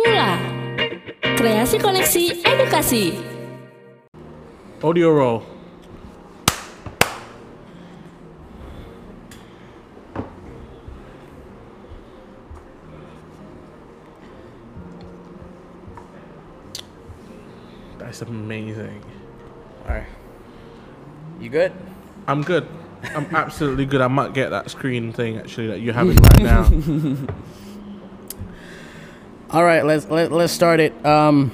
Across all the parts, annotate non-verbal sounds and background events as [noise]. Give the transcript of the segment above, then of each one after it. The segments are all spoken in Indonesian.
Mula Kreasi Koneksi Edukasi Audio roll. That's amazing. Alright. You good? I'm good. I'm absolutely good. I might get that screen thing actually that you're having right now. [laughs] All right, let's let, let's start it. Um,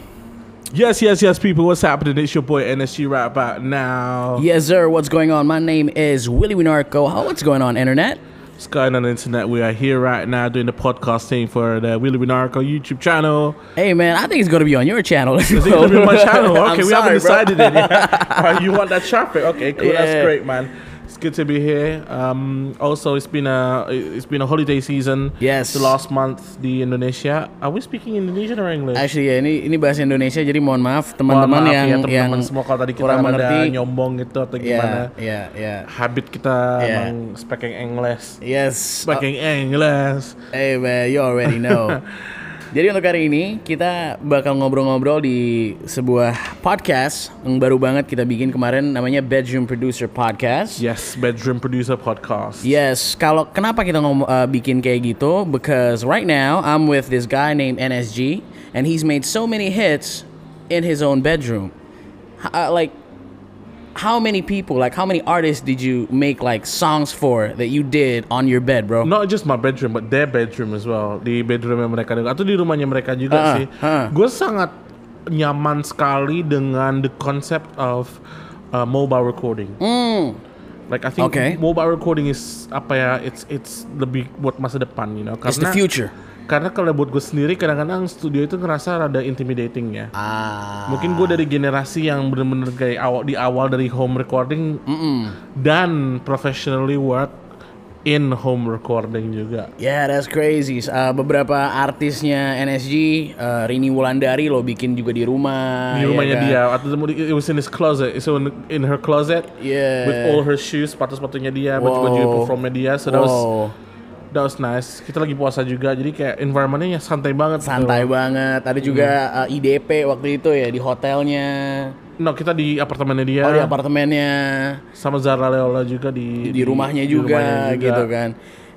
yes, yes, yes, people. What's happening? It's your boy NSG right about now. yes, sir. What's going on? My name is Willie Winarco. How what's going on, internet? What's going on internet? We are here right now doing the podcast thing for the Willie Winarco YouTube channel. Hey, man, I think it's gonna be on your channel. Is it gonna be on my channel? [laughs] Okay, we sorry, haven't bro. decided it yet. [laughs] Alright, you want that traffic? Okay, cool. Yeah. That's great, man. It's good to be here. Um, also, it's been a it's been a holiday season. Yes. The last month di Indonesia. Are we speaking Indonesian or English? Actually, ya ini ini bahasa Indonesia, jadi mohon maaf Mohon teman-teman maaf yang ya, yang teman-teman semua kalau tadi kita kurang ada mengerti. nyombong gitu atau Ya, gimana. ya, ya. Habit kita Yeah. emang speaking English. Yes. Speaking English. Hey man, you already know. [laughs] Jadi untuk hari ini kita bakal ngobrol-ngobrol di sebuah podcast yang baru banget kita bikin kemarin namanya Bedroom Producer Podcast. Yes, bedroom producer podcast. Yes, kalau kenapa kita ngom uh, bikin kayak gitu? Because right now I'm with this guy named NSG, and he's made so many hits in his own bedroom. Uh, like, how many people, like, how many artists did you make like songs for that you did on your bed, bro? Not just my bedroom, but their bedroom as well. Di bedroomnya mereka juga, atau di rumahnya mereka juga Ah, sih. ah. Gue sangat nyaman sekali dengan the concept of uh, mobile recording. Like I think. Okay. mobile recording is apa ya? It's it's lebih buat masa depan, you know. It's the future. Karena kalau buat gue sendiri kadang-kadang studio itu ngerasa rada intimidating ya. Ah. Mungkin gue dari generasi yang bener-bener kayak awal di awal dari home recording dan professionally work in home recording juga. Yeah, that's crazy. Uh, beberapa artisnya NSG, uh, Rini Wulandari lo bikin juga di rumah. Di ya rumahnya kan? dia, atau it was in his closet, so in, in her closet Yeah. with all her shoes, sepatu-sepatunya dia, baju-baju performnya dia, so that was. That was nice. Kita lagi puasa juga, jadi kayak environmentnya santai banget. gitu. Santai banget. Ada juga Hmm. uh, IDP waktu itu ya di hotelnya. No, kita di apartemennya dia, Oh di apartemennya, sama Zara Leola juga di di rumahnya di juga, rumahnya juga. gitu kan.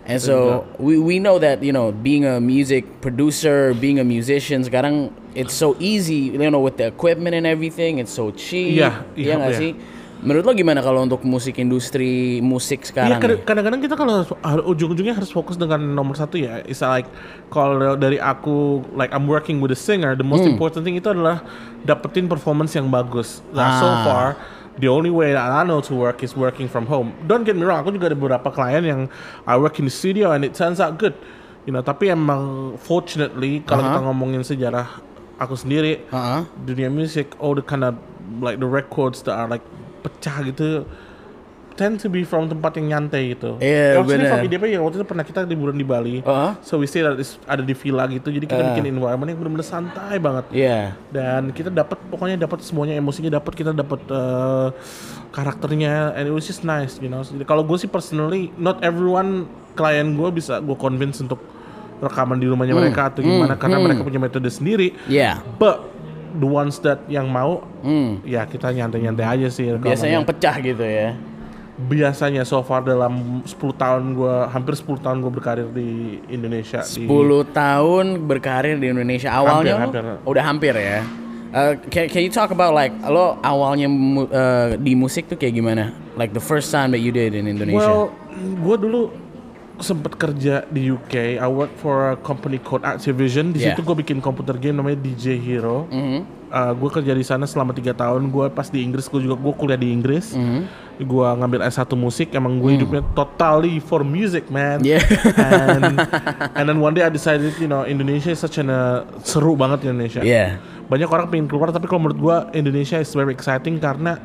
And so we we know that you know being a music producer, being a musician sekarang it's so easy, you know with the equipment and everything, it's so cheap. Iya, Iya iya, nggak iya. sih? Menurut lo gimana kalau untuk musik industri musik Iya sekarang? nih? kadang-kadang kita kalau ujung-ujungnya harus fokus dengan nomor satu ya. It's like kalau dari aku like I'm working with a singer, the most Hmm. important thing itu adalah dapetin performance yang bagus. Nah, so Ah. far the only way that I know to work is working from home. Don't get me wrong, aku juga ada beberapa klien yang I work in the studio and it turns out good. You know, tapi emang fortunately kalau Uh-huh. kita ngomongin sejarah aku sendiri Uh-uh. dunia musik all the kind of like the records that are like pecah gitu tend to be from tempat yang nyantai gitu. Iya, Actually bener. from IDP ya waktu itu pernah kita liburan di Bali. Uh-huh. So we stay this- ada di villa gitu. Jadi kita Uh. bikin environment yang benar-benar santai banget. Iya. Dan kita dapat pokoknya dapat semuanya emosinya dapat kita dapat eh, karakternya and it was just nice, you know. Jadi kalau gue sih personally not everyone klien gue bisa gue convince untuk rekaman di rumahnya Hmm, mereka atau gimana karena mereka punya metode sendiri. Iya. But the ones that yang mau, ya kita nyantai-nyantai aja sih. Hmm. Biasanya yang pecah gitu ya. biasanya so far dalam 10 tahun gua hampir 10 tahun gua berkarir di Indonesia 10 di tahun berkarir di Indonesia awalnya Hampir, lo hampir. udah hampir ya. Uh, can, can you talk about like lo awalnya mu- uh, di musik tuh kayak gimana? Like the first time that you did in Indonesia. Well, gua dulu sempet kerja di UK. I work for a company called Activision. Di Yeah. situ gue bikin komputer game namanya DJ Hero. Mhm. Uh, gue kerja di sana selama tiga tahun. Gue pas di Inggris, gue juga gue kuliah di Inggris. Mhm. Gue ngambil S1 musik. Emang gue hidupnya totally for music, man. Mm. Yeah. and [laughs] and then one day I decided, you know, Indonesia is such an uh, seru banget Indonesia. Yeah. Banyak orang pengen keluar, tapi kalau menurut gue Indonesia is very exciting karena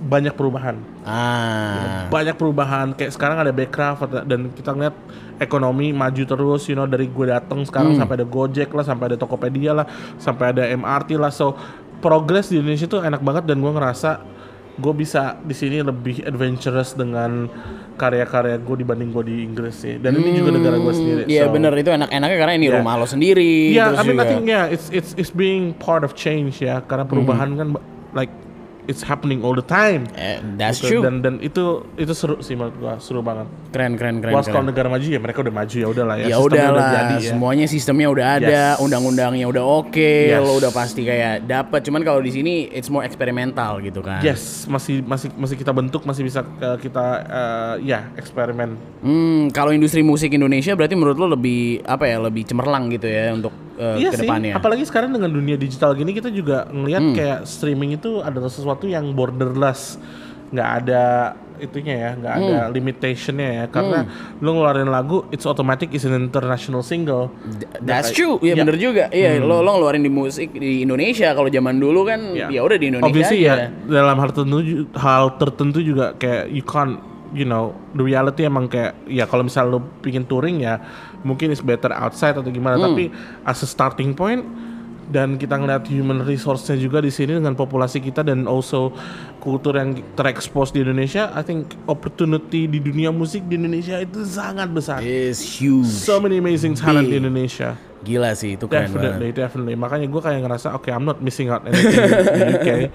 banyak perubahan. Ah. Banyak perubahan. Kayak sekarang ada Backcraft dan kita ngeliat ekonomi maju terus, you know, dari gue datang sekarang Hmm. sampai ada Gojek lah, sampai ada Tokopedia lah, sampai ada MRT lah. So progress di Indonesia tuh enak banget dan gue ngerasa gue bisa di sini lebih adventurous dengan karya-karya gue dibanding gue di Inggris sih. Dan ini juga negara gue sendiri. Iya so- bener itu enak-enaknya karena ini Yeah. rumah lo sendiri. Yeah, terus I mean, juga, I think yeah, it's it's it's being part of change ya, karena perubahan kan like it's happening all the time. Eh, that's Gitu. true. Dan dan itu itu seru sih menurut gua, seru banget. keren keren keren. Once kalau negara maju ya mereka udah maju ya udahlah ya. Ya sistemnya udah jadi ya. semuanya sistemnya udah ada, Yes. undang-undangnya udah oke, Yes. lo udah pasti kayak dapat. Cuman kalau di sini it's more eksperimental gitu kan. Yes, masih masih masih kita bentuk, masih bisa uh, kita uh, ya eksperimen. Hmm, kalau industri musik Indonesia berarti menurut lo lebih apa ya, lebih cemerlang gitu ya untuk uh, iya sih, ke depannya. apalagi sekarang dengan dunia digital gini kita juga ngelihat Hmm. kayak streaming itu adalah sesuatu yang borderless, nggak ada itunya ya, nggak ada Hmm. limitationnya ya, karena lu ngeluarin lagu, it's automatic is an international single. That's kayak- true, ya ya. bener juga. Iya, lo lo ngeluarin di musik di Indonesia. Kalau zaman dulu kan Ya. ya udah di Indonesia Obviously aja. ya dalam hal tertentu hal tertentu juga kayak you can't you know the reality emang kayak ya kalau misal lu pingin touring ya mungkin is better outside atau gimana Hmm. tapi as a starting point dan kita ngeliat human resource-nya juga di sini dengan populasi kita dan also kultur yang terekspos di Indonesia I think opportunity di dunia musik di Indonesia itu sangat besar Is huge. so many amazing talent di Big. Indonesia Gila sih itu keren banget. Definitely, definitely. Makanya gue kayak ngerasa, oke, I'm not missing out anything in the UK. [laughs]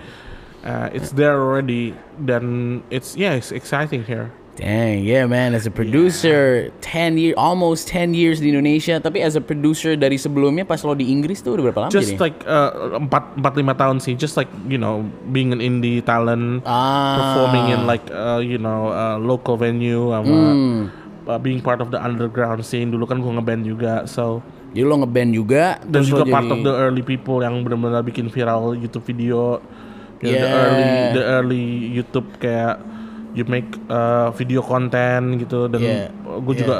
Uh, it's there already, dan it's yeah, it's exciting here. Dang, yeah man, as a producer, 10 year almost 10 years di Indonesia, tapi as a producer dari sebelumnya pas lo di Inggris tuh udah berapa lama Just jadi? like uh, empat empat lima tahun sih, just like you know, being an indie talent, Ah. performing in like uh, you know uh, local venue, sama Hmm. uh, being part of the underground scene. Dulu kan gue ngeband juga, so Jadi lo ngeband juga, dan juga part jadi- of the early people yang benar-benar bikin viral YouTube video. Know, the Yeah. early the early YouTube kayak you make uh, video konten gitu dan Yeah. gue Yeah. juga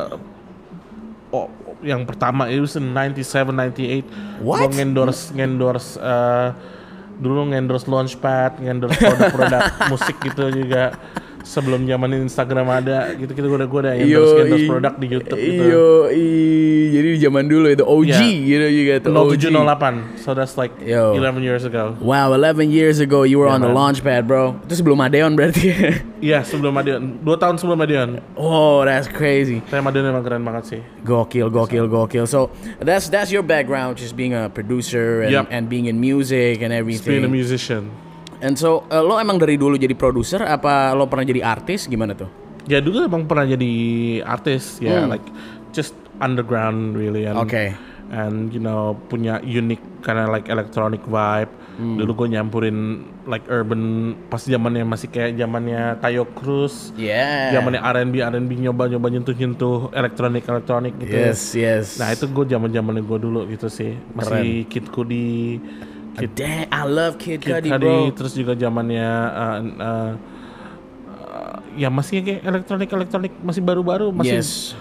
oh, yang pertama itu in 97 98 What? gue ngendorse ngendorse uh, dulu ngendorse Launchpad, ngendorse produk-produk [laughs] musik gitu juga sebelum zaman Instagram ada gitu gitu gue udah gue udah endorse endorse produk di YouTube gitu. Yo, jadi di zaman dulu itu OG Yeah. gitu juga tuh. OG. 0708 so that's like Yo. 11 years ago Wow, 11 years ago you were Yeah, on the man. launchpad, bro. Itu sebelum Adeon berarti. [laughs] Iya sebelum Madiun, dua tahun sebelum Madiun. oh, that's crazy. Saya Madiun emang keren banget sih. Gokil, gokil, gokil. So that's that's your background, just being a producer and, Yep. and being in music and Being a everything. musician. And so uh, lo emang dari dulu jadi produser apa lo pernah jadi artis gimana tuh? Ya dulu emang pernah jadi artis ya, Hmm. like just underground really. And, Oke. And you know punya unique karena like electronic vibe. Hmm. Dulu gue nyampurin like urban pas zamannya masih kayak zamannya Tayo Cruz. Yeah. Zamannya R&B R&B nyoba-nyoba nyentuh-nyentuh elektronik elektronik gitu. Yes, yes. Nah itu gue zaman zamannya gue dulu gitu sih. Masih Kid Cudi, Kid Damn, I love Kid, Kid Cudi, Cudi, bro. terus juga zamannya uh, uh, uh, ya masih kayak elektronik elektronik masih baru-baru masih Yes.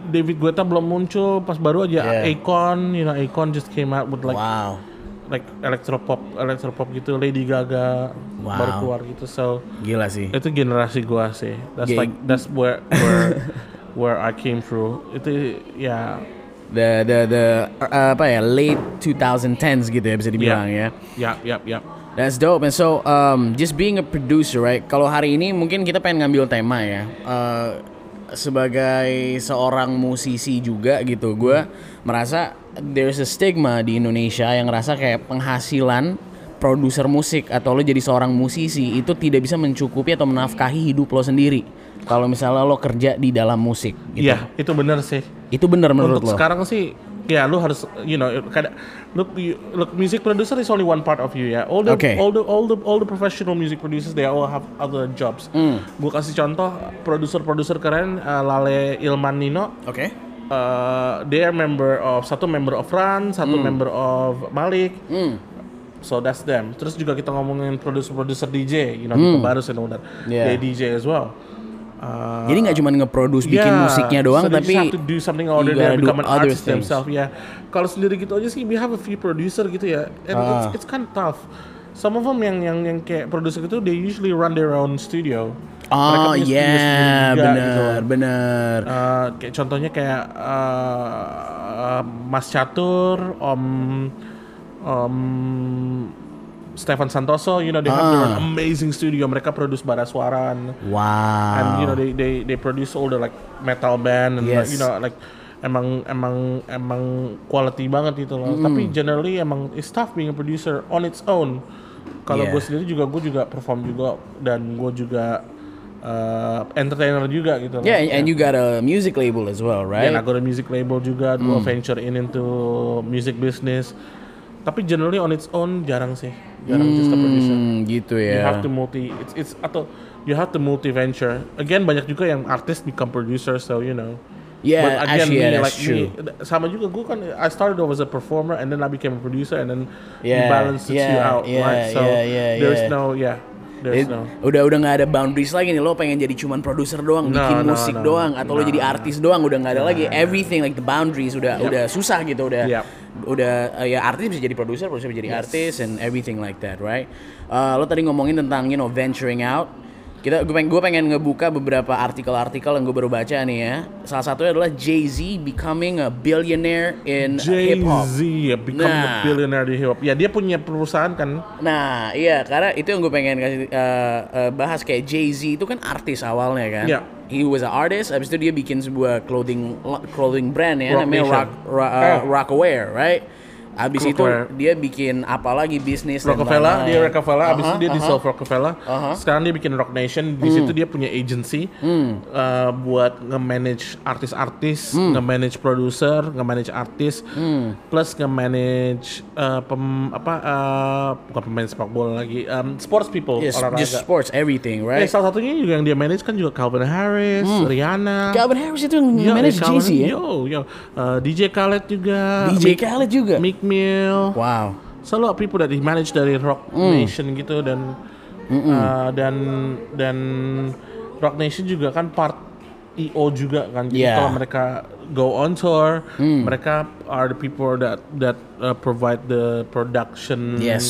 David Guetta belum muncul pas baru aja Yeah. Akon you know Akon just came out with like wow. like electropop electropop gitu Lady Gaga Wow. baru keluar gitu so Gila sih. itu generasi gua sih that's Gig. like that's where where [laughs] where I came through itu ya The the the uh, apa ya late 2010s gitu ya bisa dibilang ya. ya ya ya That's dope. And so, um, just being a producer, right? Kalau hari ini mungkin kita pengen ngambil tema ya. Uh, sebagai seorang musisi juga gitu, gue merasa there's a stigma di Indonesia yang ngerasa kayak penghasilan produser musik atau lo jadi seorang musisi itu tidak bisa mencukupi atau menafkahi hidup lo sendiri. Kalau misalnya lo kerja di dalam musik, gitu. Iya, itu benar sih Itu benar menurut untuk lo? sekarang sih ya lu harus you know kadang look you, look music producer is only one part of you ya all the Okay. all the all the all the professional music producers they all have other jobs Hmm. gue kasih contoh produser-produser keren uh, Lale Ilman Nino Oke. uh, they are member of satu member of Ran satu member of Malik Hmm. so that's them terus juga kita ngomongin produser-produser DJ you know all that Hmm. Yeah. they DJ as well Uh, Jadi nggak cuma nge-produce bikin Yeah, musiknya doang, so tapi have to do something gotta do become an artist things. themselves. Ya, kalau sendiri gitu aja sih, we have a few producer gitu ya, and Ah. it's, it's kind of tough. Some of them yang yang yang kayak producer gitu, they usually run their own studio. Oh sendiri juga gitu. bener bener. Uh, kayak contohnya kayak uh, uh, Mas Catur, Om Om Stefan Santoso, you know they have their own amazing studio. Mereka produce bara suara and, Wow. and you know they they they produce all the like metal band and like, Yes. you know like emang emang emang quality banget itu loh. Tapi generally emang it's tough being a producer on its own. Kalau Yeah. gue sendiri juga gue juga perform juga dan gue juga uh, entertainer juga gitu loh. yeah, and, and you got a music label as well, right? Yeah, I got a music label juga, gue venture in into music business. Tapi generally on its own jarang sih, jarang just a producer. Hmm, gitu You ya. have to multi, it's it's atau you have to multi venture. Again banyak juga yang artis become producer, so you know. Yeah, But again, actually, yeah, me, like true. me, sama juga gue kan I started off as a performer and then I became a producer and then Yeah, you balance the two yeah, out, yeah, right? So yeah, yeah, there's yeah. no, yeah, there's It- no. udah udah nggak ada boundaries lagi nih lo pengen jadi cuman produser doang No, bikin no, musik no. doang atau lo No, jadi no. artis doang udah nggak ada lagi everything like the boundaries udah Yep. udah susah gitu udah Yep. Udah uh, ya artis bisa jadi produser produser bisa jadi artis and everything like that right? Uh, lo tadi ngomongin tentang you know venturing out kita gue pengen, gue pengen ngebuka beberapa artikel-artikel yang gue baru baca nih ya salah satunya adalah Jay Z becoming a billionaire in Jay hip hop Z ya become Nah. a billionaire di hip hop. Ya dia punya perusahaan kan. Nah, iya karena itu yang gue pengen kasih uh, uh, bahas kayak Jay Z itu kan artis awalnya kan. Iya. He was an artist, abis itu dia bikin sebuah clothing clothing brand ya Rock namanya Nation. Rock Ra- uh, Eh. Rockaware, right? Abis itu dia bikin apa lagi bisnis Rockefeller, dia Rockefeller, abis itu dia di aha. Solve Rockefeller. Aha. Sekarang dia bikin Rock Nation, di situ dia punya agency uh, buat nge-manage artis-artis, nge-manage producer, nge-manage artis, plus nge-manage uh, pem, apa uh, bukan pemain sepak bola lagi, um, sports people Yes, olahraga. just sports everything, Eh, right? salah satunya juga yang dia manage kan juga Calvin Harris, Rihanna. Calvin Harris itu yang Yo, manage eh, Jay Z Calvin- ya. Yo, yo. Uh, DJ Khaled juga. DJ Khaled juga. Meek Mill. Wow. So a lot of people that he managed dari Rock Nation gitu dan uh, dan dan Rock Nation juga kan part EO juga kan. Jadi Yeah. kalau mereka go on tour, mereka are the people that that uh, provide the production Yes,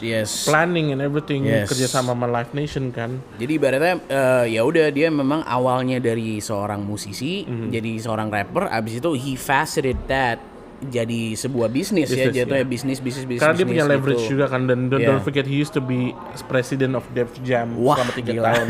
yes. planning and everything Yes. kerjasama sama Live Nation kan. Jadi ibaratnya eh, ya udah dia memang awalnya dari seorang musisi Mhm. jadi seorang rapper abis itu he faceted that jadi sebuah bisnis, ya jatuhnya ya. bisnis bisnis bisnis Karena dia punya bisnis leverage gitu. juga kan dan don't, Yeah. don't forget he used to be president of Def Jam Wah, selama tiga gila. tahun.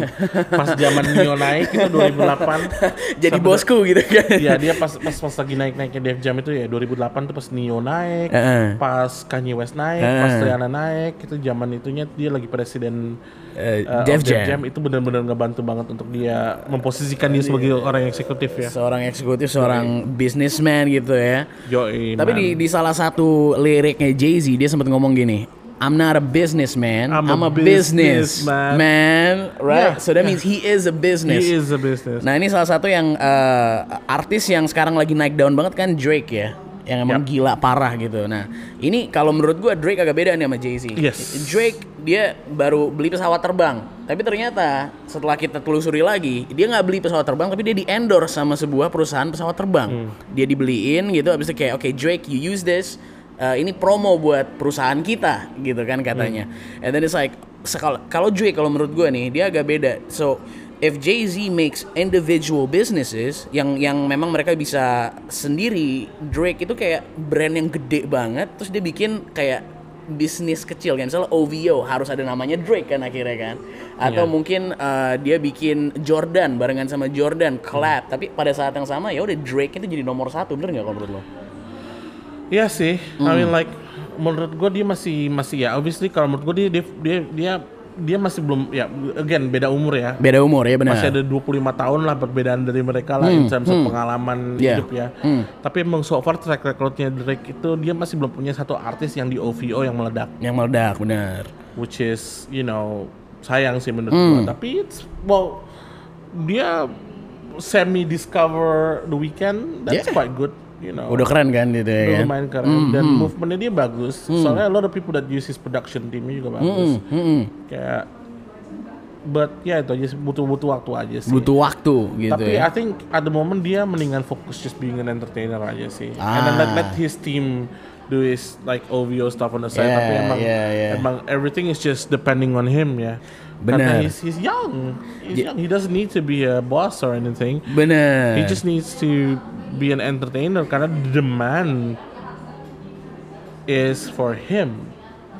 Pas zaman Neo naik itu 2008. [laughs] jadi bosku gitu kan [laughs] Iya dia pas pas pas lagi naik naiknya Def Jam itu ya 2008 tuh pas Neo naik, pas Kanye West naik, pas Rihanna naik, itu zaman itunya dia lagi presiden uh, of Def Jam. itu benar-benar ngebantu banget untuk dia memposisikan dia sebagai orang eksekutif ya. seorang eksekutif seorang businessman gitu ya Yoi, tapi man. di di salah satu liriknya Jay Z dia sempat ngomong gini I'm not a businessman, I'm I'm, a, a business businessman." man, right? Yeah, so that means he is a business. he is a business. Nah ini salah satu yang eh, artis yang sekarang lagi naik daun banget kan Drake ya, yang emang gila parah gitu. Nah ini kalau menurut gua Drake agak beda nih sama Jay Z. Yes. Drake dia baru beli pesawat terbang, tapi ternyata setelah kita telusuri lagi dia nggak beli pesawat terbang, tapi dia di endorse sama sebuah perusahaan pesawat terbang. Dia dibeliin gitu, abis itu kayak oke Drake you use this, eh, ini promo buat perusahaan kita gitu kan katanya. And then it's like kalau Drake kalau menurut gua nih dia agak beda. So if Jay Z makes individual businesses yang yang memang mereka bisa sendiri, Drake itu kayak brand yang gede banget, terus dia bikin kayak bisnis kecil kan, misalnya OVO harus ada namanya Drake kan akhirnya kan, atau Iya. mungkin uh, dia bikin Jordan barengan sama Jordan collab, tapi pada saat yang sama ya udah Drake itu jadi nomor satu, bener nggak kalau menurut lo? Iya sih, I Hmm. mean like menurut gue dia masih masih ya obviously kalau menurut gue dia dia dia dia, dia masih belum ya again beda umur ya. Beda umur ya benar. Masih ada 25 tahun lah perbedaan dari mereka lah in terms of pengalaman Yeah. hidup ya. Tapi emang so far track recordnya Drake itu dia masih belum punya satu artis yang di OVO yang meledak, Yang meledak benar. which is you know sayang sih menurut Hmm. gua. Tapi it's well dia semi discover the weekend that's Yeah. quite good, you know. Udah keren kan gitu ya Udah lumayan keren dan movementnya dia bagus. Soalnya a lot of people that use his production timnya juga bagus. Kayak but ya itu aja sih, butuh butuh waktu aja sih. Butuh waktu gitu Tapi ya. I think at the moment dia mendingan fokus just being an entertainer aja sih. And then let, Ah. let his team do his like OVO stuff on the side. Yeah, Tapi emang yeah, yeah. emang everything is just depending on him ya. Karena Benar. he's, he's young. He's young. He doesn't need to be a boss or anything. Bener. He just needs to be an entertainer karena the demand is for him.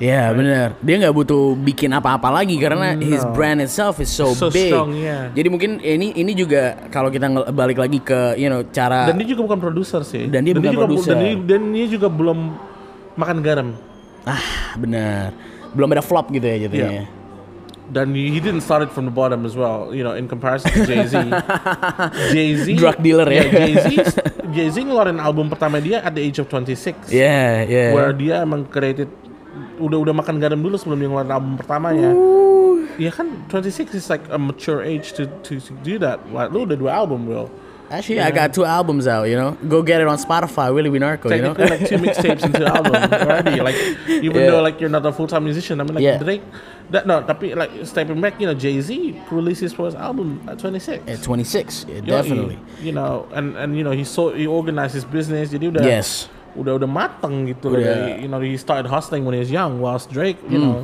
Ya benar. Dia nggak butuh bikin apa-apa lagi karena his No. brand itself is so, So big. strong, yeah. Jadi mungkin ini ini juga kalau kita balik lagi ke you know cara Dan dia juga bukan produser sih. Dan dia bukan juga, produser. Dan dia, dan dia juga belum makan garam. ah benar. Belum ada flop gitu ya jadinya. Iya. Dan he didn't start it from the bottom as well. You know, in comparison to Jay Z. [laughs] Jay Z. Drug dealer ya. Jay Z. [laughs] Jay Z ngeluarin album pertama dia at the age of 26. Yeah, yeah. Where dia emang created udah udah makan garam dulu sebelum dia ngeluarin album pertamanya. Iya kan 26 is like a mature age to to, to do that. Wah, lu udah dua album, bro. Actually, I got two albums out. You know, go get it on Spotify. Willie Winarko. You know. Like two mixtapes into the album [laughs] already. Like even Yeah. though like you're not a full time musician, I mean like Yeah. Drake that no, tapi like stepping back, you know, Jay Z released his first album at 26. At 26, yeah, definitely. You know, and and you know he so he organized his business. Jadi udah Yes. udah udah mateng gitu. Udah. You know he started hustling when he was young. Whilst Drake, you Hmm. know,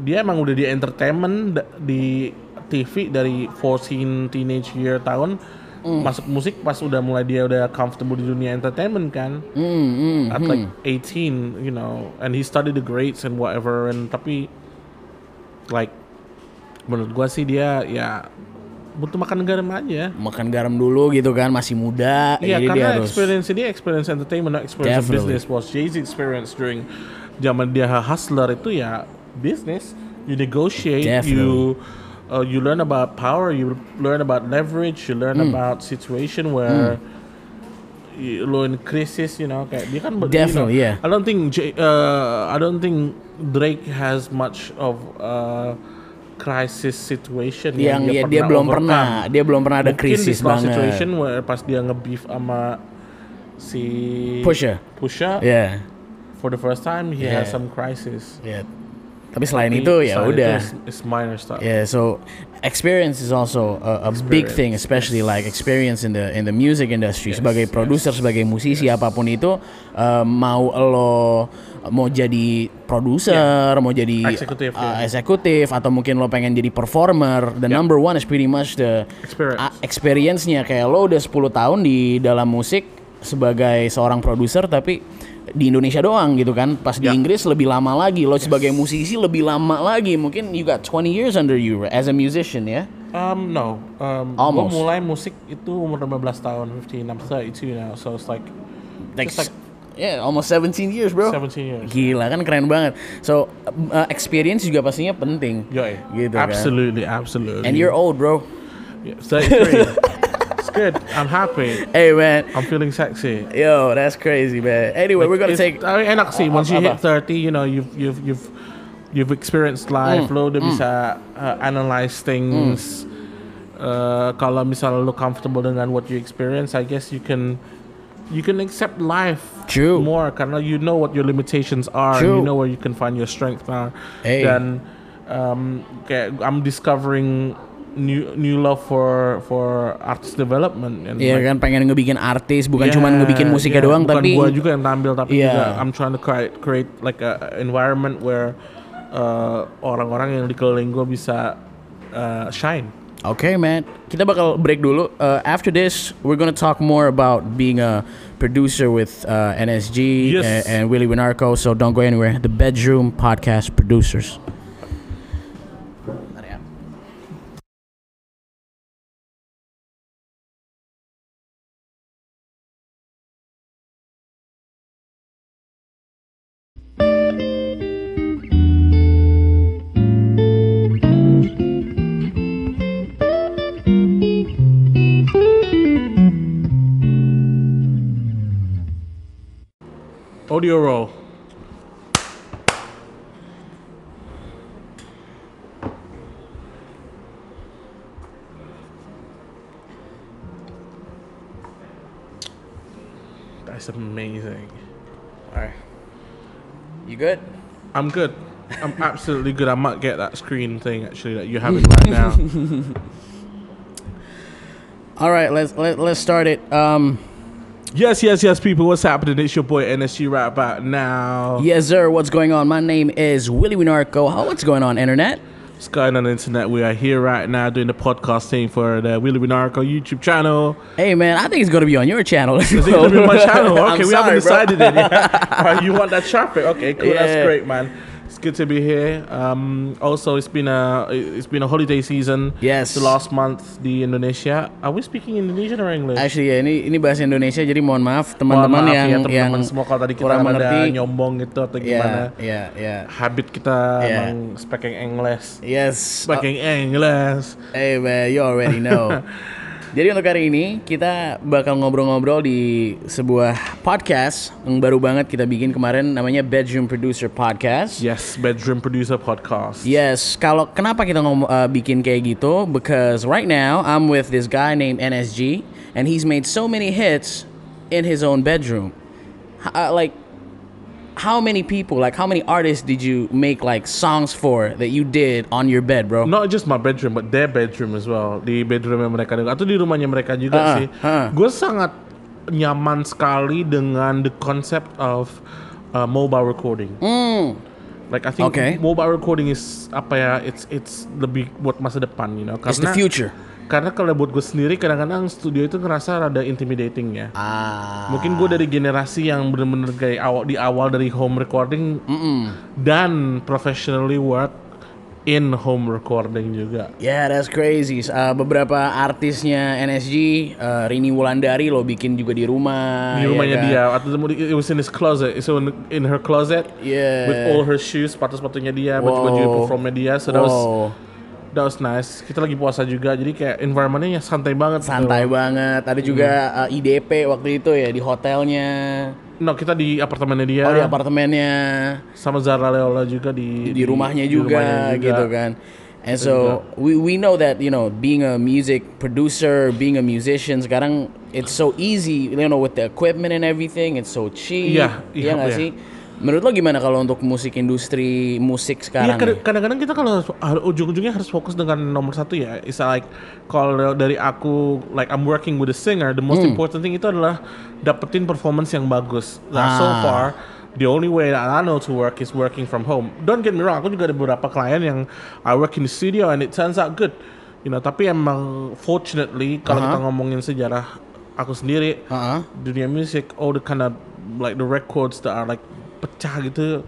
dia emang udah di entertainment di TV dari 14 teenage year tahun. Hmm. Masuk musik pas udah mulai dia udah comfortable di dunia entertainment kan Hmm, at like 18, you know, and he studied the grades and whatever, and tapi like menurut gua sih dia ya butuh makan garam aja. Makan garam dulu gitu kan, masih muda. Iya, jadi dia karena harus. experience dia experience entertainment, not experience of Definitely. business. Was Jay Z experience during zaman dia hustler itu ya business. You negotiate, you uh, you learn about power, you learn about leverage, you learn Hmm. about situation where y- lo in crisis, you know, kayak dia kan. you know, Definitely, yeah. I don't think J- uh, I don't think Drake has much of uh, crisis situation yang ya, dia pernah belum overcome. pernah, dia belum pernah ada Mungkin krisis banget. situation where pas dia nge-beef sama si Pusha. Pusha Yeah. for the first time he has Yeah. some crisis. Yeah. Tapi selain Tapi itu ya udah. it's, it's minor stuff. Yeah, so experience is also a, a big thing, especially like experience in the in the music industry. sebagai produser, sebagai musisi apa pun itu, uh, mau lo mau jadi produser, mau jadi Eksekutif, uh, atau mungkin lo pengen jadi performer, the number one is pretty much the Experience. uh, experience-nya. Kayak lo udah 10 tahun di dalam musik sebagai seorang produser, tapi di Indonesia doang gitu kan. Pas di Ya. Inggris lebih lama lagi. Lo sebagai musisi lebih lama lagi. Mungkin you got 20 years under you as a musician ya. Um, no. Um, Almost. Gue mulai musik itu umur 15 tahun, 15. I'm 32 now, so it's like Like, Just like- yeah, almost 17 years, bro. 17 years. Gila kan keren banget. So uh, experience juga pastinya penting. Yoi. Gitu kan. absolutely, absolutely. And you're old, bro. Yeah, 33. [laughs] good. I'm happy. Hey man, I'm feeling sexy. yo, that's crazy, man. Anyway, we're gonna take. I mean, enak sih. Once you hit 30, you know, you've you've you've you've experienced life. Lo udah bisa uh, analyze things. Uh, kalau misalnya lo comfortable dengan what you experience, I guess you can you can accept life True. more karena you know what your limitations are. True. And you know where you can find your strength are. Hey. Dan um, kayak I'm discovering new new love for for artist development. Iya like, kan pengen ngebikin artis, bukan Yeah, cuma ngebikin musiknya yeah. doang, Bukan tapi gua juga yang tampil tapi Iya. juga I'm trying to create create like a environment where uh, orang-orang yang di keliling gue bisa uh, shine. Okay, man. Kita bakal break dulu. Uh, after this, we're gonna talk more about being a producer with uh, NSG Yes. and, and Willie Winarco. So don't go anywhere. The Bedroom Podcast Producers. Audio roll. That's amazing. Alright. You good? I'm good. I'm [laughs] absolutely good. I might get that screen thing actually that you're having right now. [laughs] All right, let's let, let's start it. Um, yes, yes, yes, people. What's happening? It's your boy NSG right about now. yes, sir. What's going on? My name is Willie Winarco. How what's going on, internet? What's going on the internet? We are here right now doing the podcast thing for the Willie Winarco YouTube channel. Hey, man, I think it's gonna be on your channel. Is it gonna be on my channel? [laughs] Okay, we sorry, haven't bro. decided it yet. [laughs] Alright, you want that traffic? Okay, cool. Yeah. That's great, man. It's good to be here. Um, also, it's been a it's been a holiday season. Yes. The last month di Indonesia. Are we speaking Indonesian or English? Actually ya ini ini bahasa Indonesia jadi mohon maaf Mohon teman-teman maaf yang ya, teman-teman yang semua kalau tadi kita kurang ada mengerti. nyombong gitu atau Ya, gimana. ya, ya. Habit kita Yeah. emang speaking English. Yes. Speaking English. Hey man, you already know. [laughs] Jadi untuk hari ini kita bakal ngobrol-ngobrol di sebuah podcast yang baru banget kita bikin kemarin namanya Bedroom Producer Podcast. Yes, bedroom producer podcast. Yes, kalau kenapa kita ngom uh, bikin kayak gitu? Because right now I'm with this guy named NSG, and he's made so many hits in his own bedroom. Uh, like, how many people, like, how many artists did you make like songs for that you did on your bed, bro? Not just my bedroom, but their bedroom as well. Di bedroomnya mereka juga, atau di rumahnya mereka juga Ah, sih. ah. Gue sangat nyaman sekali dengan the concept of uh, mobile recording. Like I think. Okay. mobile recording is apa ya? It's it's lebih buat masa depan, you know. It's the future. Karena kalau buat gue sendiri kadang-kadang studio itu ngerasa rada intimidating ya. Ah. Mungkin gue dari generasi yang bener-bener kayak awal di awal dari home recording dan professionally work in home recording juga. Yeah, that's crazy. Uh, beberapa artisnya NSG, uh, Rini Wulandari lo bikin juga di rumah. Di ya rumahnya kan? dia, atau it was in his closet, so in, in her closet Yeah. with all her shoes, sepatu-sepatunya dia, baju-baju performnya dia, so that was. That was nice. Kita lagi puasa juga, jadi kayak environmentnya santai banget. gitu. Santai banget. Ada juga Hmm. uh, IDP waktu itu ya di hotelnya. No, kita di apartemennya dia, Oh di apartemennya, sama Zara Leola juga di di rumahnya di juga, rumahnya juga. gitu kan. And so we we know that you know being a music producer, being a musician sekarang it's so easy, you know with the equipment and everything, it's so cheap. Iya, iya, nggak iya. sih? Menurut lo gimana kalau untuk musik industri musik Iya sekarang? nih? kadang-kadang kita kalau ujung-ujungnya harus fokus dengan nomor satu ya. It's like kalau dari aku like I'm working with a singer, the most Hmm. important thing itu adalah dapetin performance yang bagus. Nah, so Ah. far the only way that I know to work is working from home. Don't get me wrong, aku juga ada beberapa klien yang I work in the studio and it turns out good. You know, tapi emang fortunately kalau Aha. kita ngomongin sejarah aku sendiri, Uh-uh. dunia musik, all the kind of like the records that are like pecah gitu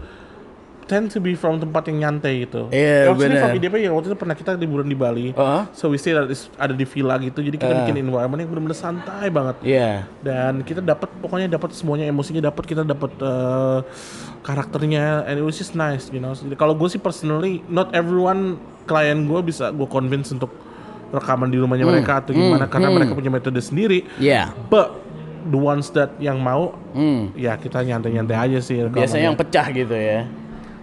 tend to be from tempat yang nyantai gitu. Iya, bener. from IDP ya waktu itu pernah kita liburan di Bali. Uh-huh. So we stay is- ada di villa gitu. Jadi kita Uh. bikin environment yang benar-benar santai banget. Iya. Dan kita dapat pokoknya dapat semuanya emosinya dapat kita dapat eh, karakternya and it was just nice, you know. Kalau gue sih personally not everyone klien gue bisa gue convince untuk rekaman di rumahnya Hmm, mereka atau gimana karena mereka punya metode sendiri. Iya. But the ones that yang mau, ya kita nyantai-nyantai aja sih. Hmm. Biasanya yang pecah gitu ya.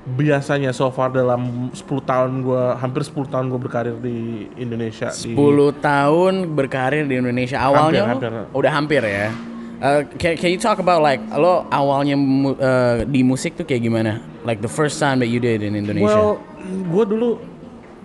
biasanya so far dalam 10 tahun gua hampir 10 tahun gua berkarir di Indonesia 10 di tahun berkarir di Indonesia awalnya Hampir, lo- hampir. udah hampir ya. Uh, can, can you talk about like lo awalnya uh, di musik tuh kayak gimana? Like the first time that you did in Indonesia. Well, gua dulu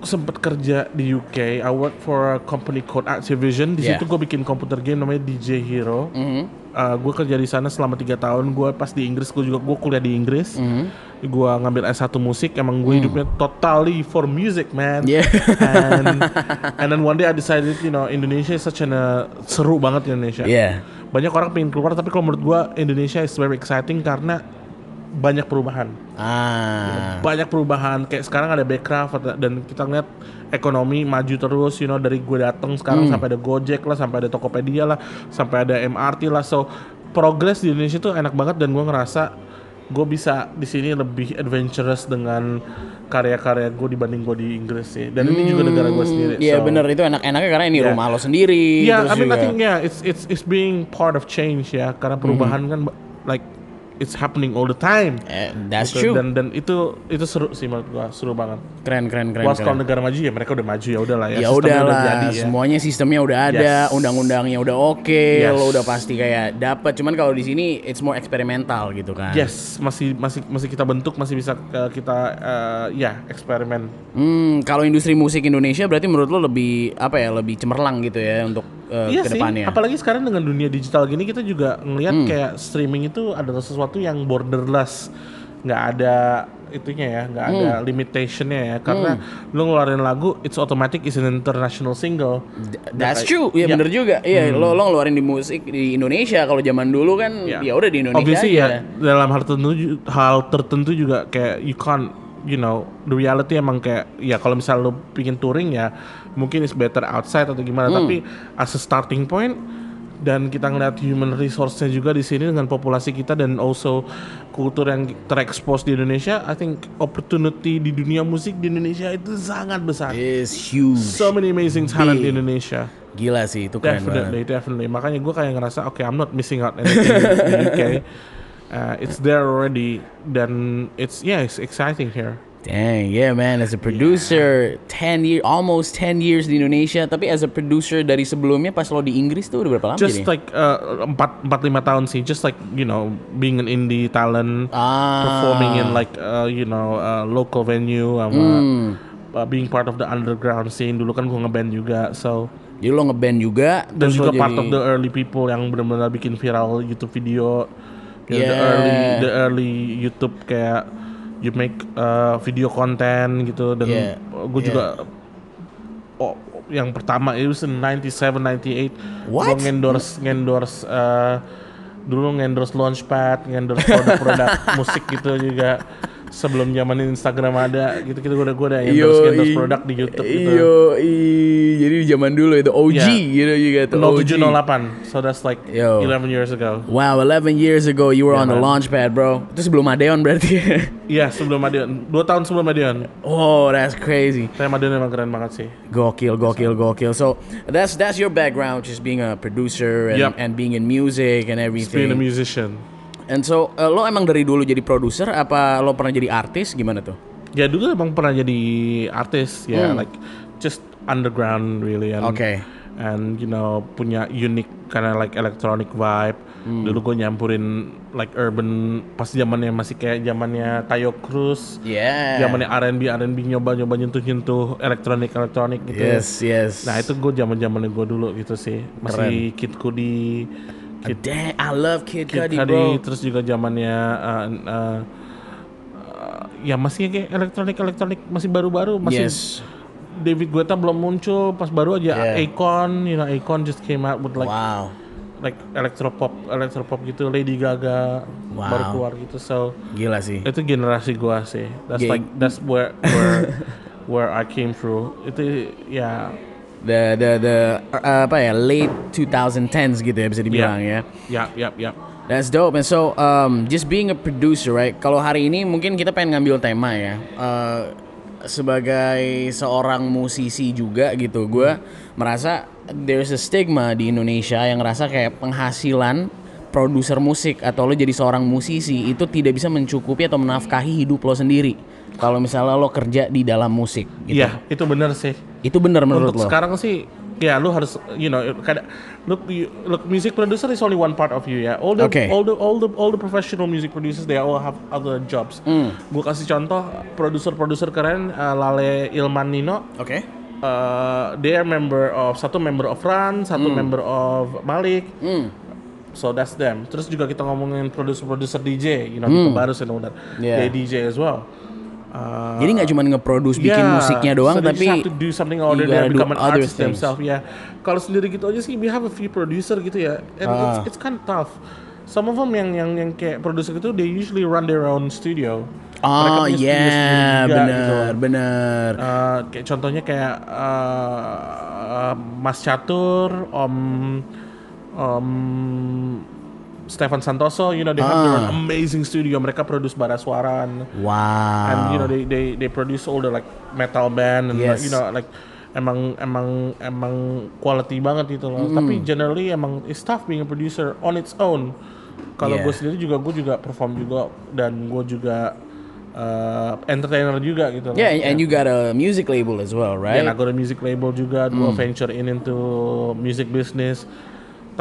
sempet kerja di UK. I work for a company called Activision. Di Yeah. situ gue bikin komputer game namanya DJ Hero. Mhm. Uh, gue kerja di sana selama tiga tahun. Gue pas di Inggris, gue juga gue kuliah di Inggris. Mhm. Gue ngambil S1 musik. Emang gue hidupnya totally for music, man. Mm. Yeah. [laughs] and [laughs] and then one day I decided, you know, Indonesia is such an uh, seru banget Indonesia. Yeah. Banyak orang pengen keluar, tapi kalau menurut gue Indonesia is very exciting karena banyak perubahan. Ah. Banyak perubahan. Kayak sekarang ada Backcraft dan kita ngeliat ekonomi maju terus, you know, dari gue datang sekarang sampai ada Gojek lah, sampai ada Tokopedia lah, sampai ada MRT lah. So progress di Indonesia tuh enak banget dan gue ngerasa gue bisa di sini lebih adventurous dengan karya-karya gue dibanding gue di Inggris sih. Dan ini juga negara gue sendiri. Iya so- bener itu enak-enaknya karena ini Yeah. rumah lo sendiri. Yeah, terus I mean, juga. I think yeah, it's it's it's being part of change ya, karena perubahan kan like it's happening all the time. Eh, that's Gitu. true. Dan dan itu itu seru sih menurut gua, seru banget. Keren keren keren. Once kalau negara maju ya mereka udah maju ya udahlah ya. Ya sistemnya udah lah, jadi ya. semuanya sistemnya udah ada, Yes. undang-undangnya udah oke, Yes. lo udah pasti kayak dapat. Cuman kalau di sini it's more eksperimental gitu kan. Yes, masih masih masih kita bentuk, masih bisa uh, kita uh, ya eksperimen. Hmm, kalau industri musik Indonesia berarti menurut lo lebih apa ya, lebih cemerlang gitu ya untuk uh, iya sih, ke depannya. apalagi sekarang dengan dunia digital gini kita juga ngelihat Hmm. kayak streaming itu adalah sesuatu yang borderless, nggak ada itunya ya, nggak ada Hmm. limitationnya ya, karena lu ngeluarin lagu, it's automatic is an international single. That's Nah, true, ya ya. bener juga. Iya, lo lo ngeluarin di musik di Indonesia. Kalau zaman dulu kan Ya. ya udah di Indonesia Obviously aja. ya dalam hal tertentu hal tertentu juga kayak you can't you know the reality emang kayak ya kalau misal lo pingin touring ya mungkin is better outside atau gimana tapi as a starting point dan kita ngeliat human resource-nya juga di sini dengan populasi kita dan also kultur yang terekspos di Indonesia I think opportunity di dunia musik di Indonesia itu sangat besar Is huge. so many amazing talent di Big. Indonesia Gila sih itu keren Definitely, banget. definitely. Makanya gue kayak ngerasa, oke, I'm not missing out anything in UK. [laughs] Uh, it's there already, dan it's yeah, it's exciting here. Dang, yeah man, as a producer 10 year almost 10 years di Indonesia, tapi as a producer dari sebelumnya pas lo di Inggris tuh udah berapa lama Just jadi? like uh, lima tahun sih, just like you know, being an indie talent, Ah. performing in like uh, you know uh, local venue, sama Hmm. uh, being part of the underground scene. Dulu kan gue ngeband juga, so Jadi lo ngeband juga, dan juga part jadi of the early people yang benar-benar bikin viral YouTube video. Know, the Yeah. early the early YouTube kayak you make uh, video konten gitu dan Yeah. gue juga oh, yang pertama itu in 97 98 What? gue ngendorse ngendorse uh, dulu ngendorse Launchpad, ngendorse produk-produk [laughs] musik gitu juga sebelum zaman Instagram ada gitu gitu gue udah gue udah endorse endorse produk di YouTube gitu. Yo, jadi di zaman dulu itu OG Yeah. gitu juga tuh. OG. 0708 so that's like Yo. 11 years ago Wow, 11 years ago you were Yeah, on the man. launchpad, bro. Itu sebelum Adeon berarti. [laughs] Iya sebelum Madiun, dua tahun sebelum Madiun. oh, that's crazy. Saya Madiun emang keren banget sih. Gokil, gokil, gokil. So that's that's your background, just being a producer and, Yep. and being in music and Being a everything. musician. And so uh, lo emang dari dulu jadi produser apa lo pernah jadi artis gimana tuh? Ya dulu emang pernah jadi artis ya, Hmm. like just underground really. And, Oke. And you know punya unique karena like electronic vibe. Hmm. Dulu gue nyampurin like urban pas zamannya masih kayak zamannya Tayo Cruz. Yeah. Zamannya R&B R&B nyoba-nyoba nyentuh-nyentuh elektronik elektronik gitu. Yes, yes. Nah itu gue zaman zamannya gue dulu gitu sih. Masih Kid Cudi, Kid I love Kid, Kid Cudi, Cudi, bro. terus juga zamannya uh, uh, uh, ya masih kayak elektronik elektronik masih baru-baru masih Yes. David Guetta belum muncul pas baru aja Yeah. Akon you know Akon just came out with like wow. like electropop electropop gitu Lady Gaga Wow. baru keluar gitu so Gila sih. itu generasi gua sih that's Geng- like that's where where [laughs] where I came through itu ya The the the uh, apa ya late 2010s gitu ya bisa dibilang ya. ya ya ya That's dope. And so, um, just being a producer, right? Kalau hari ini mungkin kita pengen ngambil tema ya. Uh, sebagai seorang musisi juga gitu, gue merasa there's a stigma di Indonesia yang ngerasa kayak penghasilan produser musik atau lo jadi seorang musisi itu tidak bisa mencukupi atau menafkahi hidup lo sendiri. Kalau misalnya lo kerja di dalam musik, gitu. Iya, itu benar sih Itu benar menurut untuk lo? sekarang sih ya lu harus you know kadang look you, look music producer is only one part of you ya all the Okay. all the all the all the professional music producers they all have other jobs Hmm. gue kasih contoh produser-produser keren uh, Lale Ilman Nino Oke. uh, they are member of satu member of Run satu member of Malik Hmm. so that's them terus juga kita ngomongin produser-produser DJ you know all that Hmm. Yeah. they DJ as well Uh, Jadi nggak cuma nge-produce bikin Yeah, musiknya doang, so tapi have to do something other than become an artist things. themselves. Ya, kalau sendiri gitu aja sih, we have a few producer gitu ya, and Ah. it's, it's kind of tough. Some of them yang yang yang kayak producer gitu, they usually run their own studio. Oh sendiri juga, gitu bener, loh. bener. Uh, kayak contohnya kayak uh, uh, Mas Catur, Om Om Stefan Santoso, you know they have their Ah. amazing studio. Mereka produce bara suaran Wow. and you know they they they produce all the like metal band and like, Yes. you know like emang emang emang quality banget gitu loh. Tapi generally emang it's tough being a producer on its own. Kalau Yeah. gue sendiri juga gue juga perform juga dan gue juga uh, entertainer juga gitu loh. Yeah, and, and you got a music label as well, right? Yeah, I got a music label juga, gue venture in into music business.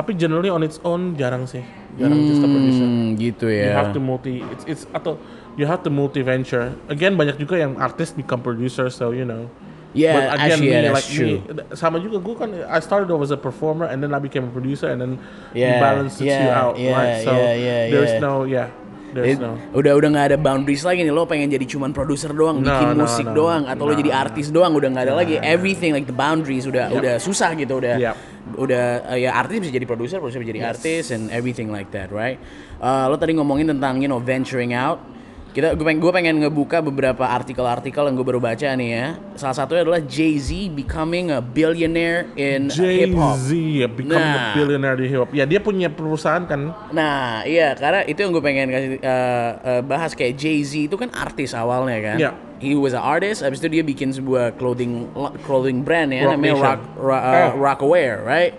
Tapi generally on its own jarang sih, jarang just a producer. Hmm, gitu You ya. have to multi, it's it's atau you have to multi venture. Again banyak juga yang artis become producer, so you know. Yeah, actually, yeah, that's true. me, sama juga gue kan I started off as a performer and then I became a producer and then Yeah, you balance it you yeah, out, yeah, right? So yeah, yeah, there's yeah. no, yeah, there's It- no. udah udah nggak ada boundaries lagi nih lo pengen jadi cuman produser doang No, bikin no, musik no, doang atau lo no, jadi no. artis doang udah nggak ada lagi everything like the boundaries udah Yep. udah susah gitu udah Yep. Udah uh, ya artis bisa jadi produser produser bisa jadi artis and everything like that right Uh, lo tadi ngomongin tentang you know venturing out Kita gue pengen, gue pengen ngebuka beberapa artikel-artikel yang gue baru baca nih ya. Salah satunya adalah Jay-Z becoming a billionaire in hip hop. Jay-Z ya become Nah. a billionaire di hip hop. Ya dia punya perusahaan kan. Nah, iya karena itu yang gue pengen kasih uh, uh, bahas kayak Jay-Z itu kan artis awalnya kan. Iya. He was an artist, habis itu dia bikin sebuah clothing clothing brand ya Rock namanya Nation. Rock uh, Eh. Rockaware, right?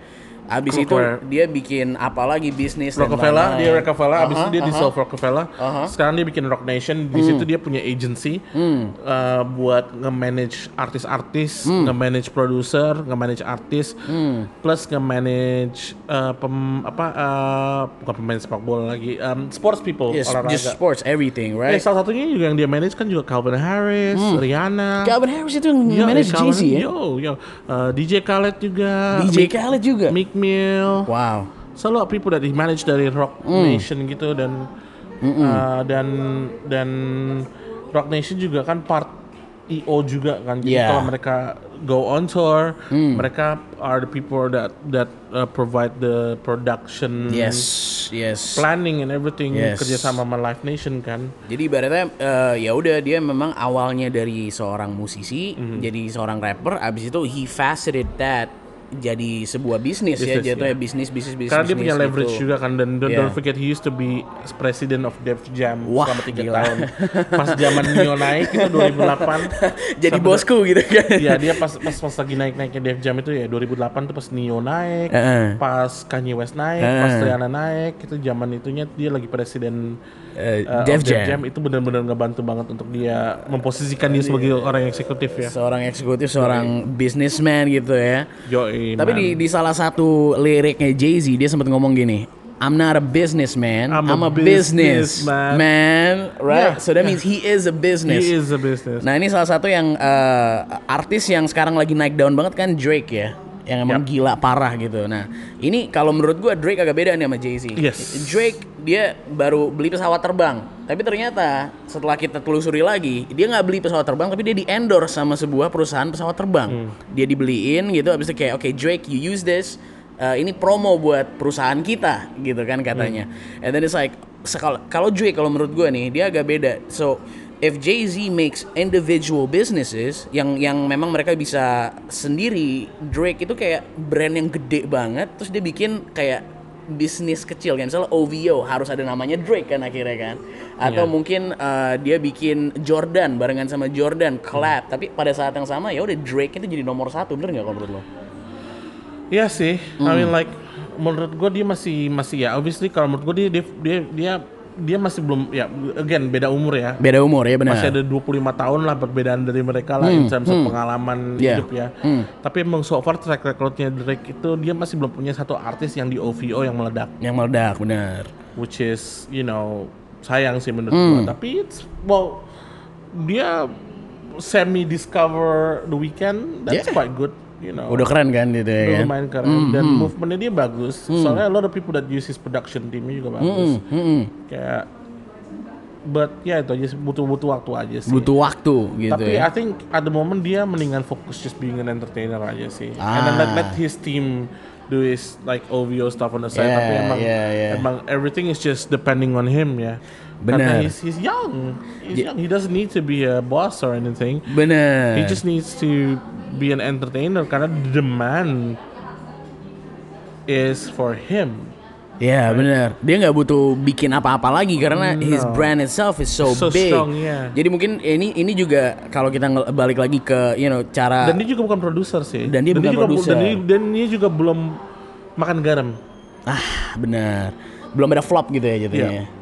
Habis itu Rockaware. dia bikin apa lagi bisnis Rockefeller, dia Rockefeller, abis itu dia di aha. Self Rockefeller. Aha. Sekarang dia bikin Rock Nation, di situ dia punya agency uh, buat nge-manage artis-artis, nge-manage producer, nge-manage artis, plus nge-manage uh, pem, apa uh, bukan pemain sepak bola lagi, um, sports people Yes, olahraga. just sports everything, right? salah satunya juga yang dia manage kan juga Calvin Harris, Rihanna. Calvin Harris itu yang Yo, manage Jay-Z ya? Yo, yo. Uh, DJ Khaled juga. DJ Khaled juga. Meek Mill. Wow. So a lot of people that he managed dari Rock Nation gitu dan uh, dan dan Rock Nation juga kan part EO juga kan. Jadi Yeah. kalau mereka go on tour, mereka are the people that that uh, provide the production Yes, yes. planning and everything Yes. kerja sama sama Live Nation kan. Jadi ibaratnya eh, ya udah dia memang awalnya dari seorang musisi Mhm. jadi seorang rapper abis itu he faceted that jadi sebuah bisnis, ya jatuhnya ya. bisnis bisnis bisnis Karena dia punya leverage gitu. juga kan dan don't, Yeah. don't forget he used to be president of Def Jam Wah, selama tiga tahun. Pas zaman Neo naik itu [laughs] 2008. jadi bosku gitu kan Iya dia pas pas pas lagi naik naiknya Def Jam itu ya 2008 tuh pas Neo naik, pas Kanye West naik, pas Rihanna naik, itu zaman itunya dia lagi presiden uh, Def of Jam. itu benar-benar ngebantu banget untuk dia memposisikan dia sebagai orang eksekutif ya. seorang eksekutif seorang businessman gitu ya Yoi, tapi man. di di salah satu liriknya Jay Z dia sempat ngomong gini I'm not a businessman, I'm I'm, a a business businessman." man, right? Yeah, so that means he is a business. he is a business. Nah ini salah satu yang eh, artis yang sekarang lagi naik daun banget kan Drake ya, yang emang gila parah gitu. Nah ini kalau menurut gua Drake agak beda nih sama Jay Z. Yes. Drake dia baru beli pesawat terbang, tapi ternyata setelah kita telusuri lagi dia nggak beli pesawat terbang, tapi dia di endorse sama sebuah perusahaan pesawat terbang. Dia dibeliin gitu, abis itu kayak oke Drake you use this, eh, ini promo buat perusahaan kita gitu kan katanya. And then it's like kalau Drake kalau menurut gua nih dia agak beda. So if Jay-Z makes individual businesses yang yang memang mereka bisa sendiri, Drake itu kayak brand yang gede banget, terus dia bikin kayak bisnis kecil kan, misalnya OVO harus ada namanya Drake kan akhirnya kan, atau mungkin uh, dia bikin Jordan barengan sama Jordan collab, tapi pada saat yang sama ya udah Drake itu jadi nomor satu, bener nggak kalau menurut lo? Iya sih. I Hmm. mean like menurut gue dia masih masih ya obviously kalau menurut gue dia dia dia dia, dia masih belum ya again beda umur ya. Beda umur ya benar. Masih ada 25 tahun lah perbedaan dari mereka lah in terms of pengalaman Yeah. hidup ya. Hmm. Tapi emang so far track recordnya Drake itu dia masih belum punya satu artis yang di OVO yang meledak. Yang meledak benar. Which is you know sayang sih menurut Hmm. gua. Tapi it's well dia semi discover the weekend that's Yeah. quite good. You know. Udah keren kan gitu ya Udah kan? lumayan keren dan movementnya dia bagus. Soalnya a lot of people that use his production teamnya juga bagus. Mm-mm. Kayak but ya itu aja sih, butuh butuh waktu aja sih. Butuh waktu gitu Tapi ya. I think at the moment dia mendingan fokus just being an entertainer aja sih. And then let, Ah. let his team do his like OVO stuff on the side. Yeah, Tapi emang yeah, yeah. emang everything is just depending on him ya. Benar. Karena he's, he's young. He's young. He doesn't need to be a boss or anything. Bener. He just needs to be an entertainer karena the demand is for him. Ya benar. Dia nggak butuh bikin apa-apa lagi karena his No. brand itself is so, So big. strong, yeah. Jadi mungkin ini ini juga kalau kita balik lagi ke you know cara Dan dia juga bukan produser sih. Dan dia bukan juga, bu- produser. Dan dia, dan dia juga belum makan garam. ah benar. Belum ada flop gitu ya jadinya. Iya.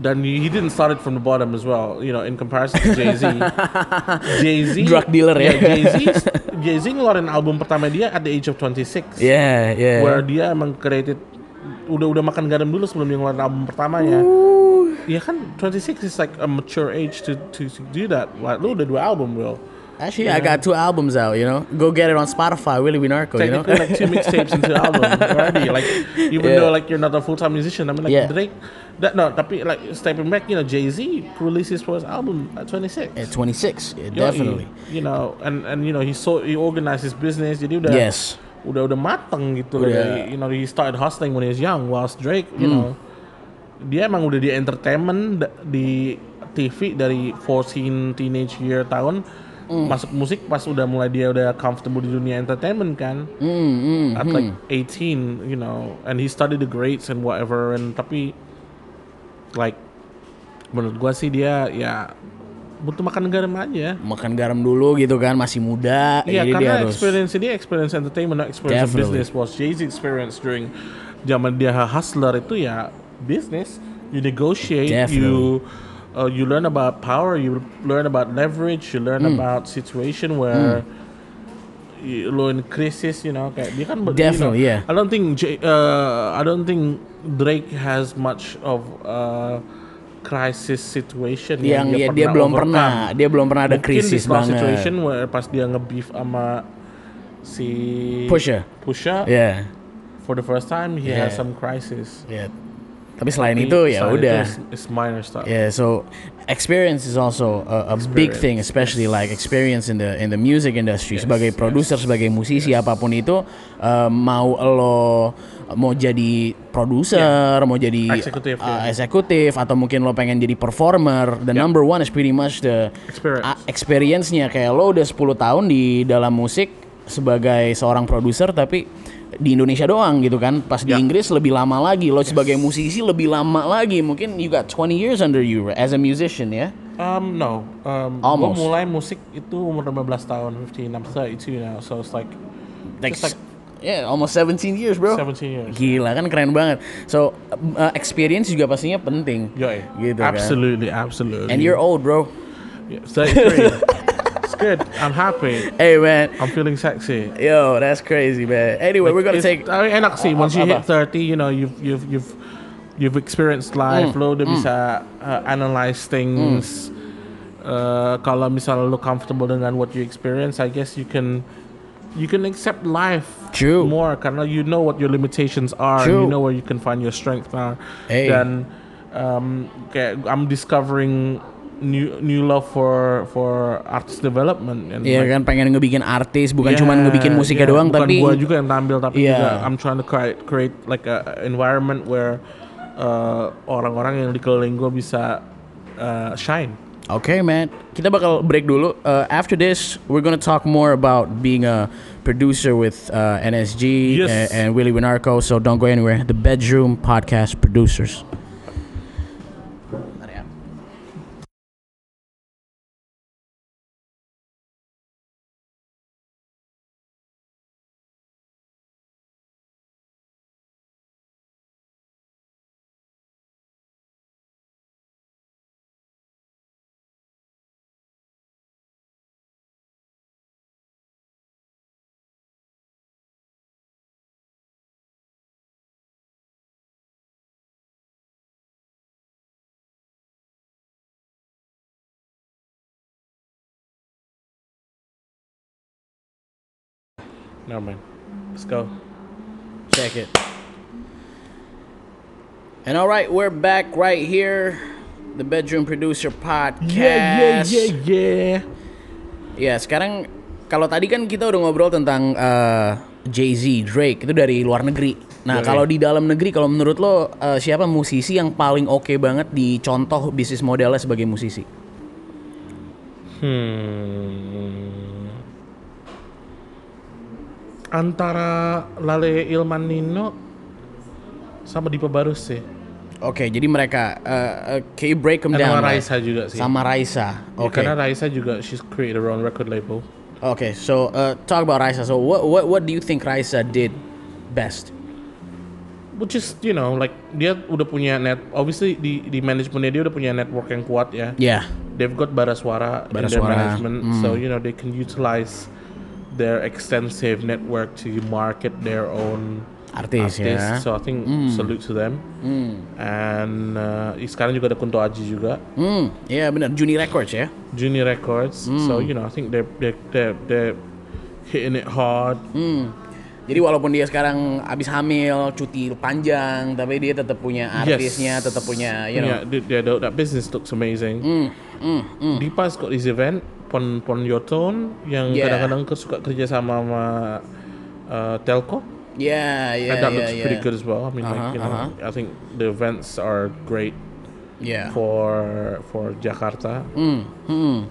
Dan he, didn't start it from the bottom as well. You know, in comparison to Jay Z. [laughs] Jay Z. Drug dealer ya. Jay Z. [laughs] Jay Z ngeluarin album pertama dia at the age of 26. Yeah, yeah. Where dia emang created udah udah makan garam dulu sebelum dia ngeluarin album pertamanya. Iya kan 26 is like a mature age to to, to do that. Wah, lu udah dua album, bro. Actually, I got two albums out. You know, go get it on Spotify. Willy Winarko. You know. Like two mixtapes into album [laughs] already. Like even Yeah. though like you're not a full time musician, I mean like Yeah. Drake. That no, tapi like stepping back, you know, Jay Z released his first album at 26. At 26, yeah, Yoi. definitely. You know, and and you know he so he organized his business. Jadi udah Yes. udah udah mateng gitu. Udah. Dari, you know he started hustling when he was young. Whilst Drake, you Hmm. know, dia emang udah di entertainment di TV dari 14 teenage year tahun Hmm. masuk musik pas udah mulai dia udah comfortable di dunia entertainment kan. Hmm, At like 18, you know, and he studied the grades and whatever and tapi like menurut gua sih dia ya butuh makan garam aja. makan garam dulu gitu kan masih muda Iya jadi dia karena harus experience dia experience entertainment, not experience Definitely. business was Jay-Z experience during zaman dia hustler itu ya business. You negotiate, you uh, you learn about power, you learn about leverage, you learn Hmm. about situation where you, lo in crisis, you know, kayak dia kan you know, Definitely, yeah. I don't think J- uh, I don't think Drake has much of uh, crisis situation yang ya, yang dia belum overcome. pernah dia belum pernah ada Mungkin krisis banget situation where pas dia nge-beef sama si Pusha. Pusha ya for the first time he has Yeah. some crisis. ya tapi selain Tapi itu ya udah it's- it's minor stuff. Yeah, so experience is also a, a big thing, Experience, especially like experience in the in the music industry. sebagai produser, sebagai musisi apa pun itu, uh, mau lo mau jadi produser, mau jadi Eksekutif, uh, eksekutif, atau mungkin lo pengen jadi performer, the number one is pretty much the Experience. uh, experience-nya. Kayak lo udah 10 tahun di dalam musik sebagai seorang produser, tapi di Indonesia doang gitu kan. Pas di Ya. Inggris lebih lama lagi. Lo sebagai musisi lebih lama lagi. Mungkin you got 20 years under you as a musician ya. Um, no. Um, Almost. Mulai musik itu umur 15 tahun, 15. I'm 32 now, so it's like Like, Just like- yeah, almost 17 years, bro. 17 years. Gila kan keren banget. So uh, experience juga pastinya penting. Yoi. Gitu kan. absolutely, absolutely. And you're old, bro. Yeah, 33. [laughs] good. I'm happy. Hey man, I'm feeling sexy. yo, that's crazy, man. Anyway, we're gonna take. I mean, enak sih. Once you apa? hit 30, you know, you've you've you've you've experienced life. Hmm, Lo udah bisa uh, analyze things. Uh, kalau misalnya lo comfortable dengan what you experience, I guess you can you can accept life True. more karena you know what your limitations are. True. And you know where you can find your strength are. Hey. Dan um, kayak I'm discovering new new love for for artist development. And Iya like, kan pengen ngebikin artis, bukan Yeah, cuma ngebikin musiknya yeah. doang, Bukan tapi gua juga yang tampil tapi Iya. juga I'm trying to create create like a environment where uh, orang-orang yang di keliling gue bisa uh, shine. Okay, man. Kita bakal break dulu. Uh, after this, we're gonna talk more about being a producer with uh, NSG Yes. and, and Willie Winarco. So don't go anywhere. The Bedroom Podcast Producers. Never mind. Let's go. Check it. And all right, we're back right here. The Bedroom Producer Podcast. Yeah, yeah, yeah, yeah. Ya, sekarang kalau tadi kan kita udah ngobrol tentang uh, Jay-Z, Drake itu dari luar negeri. Nah, Yoi. kalau di dalam negeri kalau menurut lo uh, siapa musisi yang paling oke banget dicontoh bisnis modelnya sebagai musisi? Hmm. Antara Lale Ilman Nino sama Dipa Barus sih. Oke, jadi mereka uh, uh, can you break them down? sama right? Raisa juga sih. Sama Raisa. Ya, Oke. karena Raisa juga she's created her own record label. Okay, so uh, talk about Raisa. So what what what do you think Raisa did best? Which is, you know, like dia udah punya net, obviously di di manajemennya dia udah punya network yang kuat ya. Yeah. They've got Baraswara, in their Baraswara, management, so you know they can utilize their extensive network to market their own Artis, artists. ya. So I think salute to them. And uh, sekarang juga ada Kunto Aji juga, Hmm, ya benar. Juni Records ya. Junior Records. So you know I think they're they're they're, they're hitting it hard. Hmm. Jadi walaupun dia sekarang abis hamil, cuti panjang, tapi dia tetap punya artisnya, Yes. tetap punya, you know. Yeah, the- the- the- that business looks amazing. Hmm, Dipa's got this event Pon Pon Your Tone yang Yeah. kadang-kadang suka kerja sama sama uh, Telco. Yeah, yeah, and that yeah, looks yeah. pretty good as well. I mean, Uh-huh, like you know, I think the events are great. Yeah. for for Jakarta. Hmm. Hmm.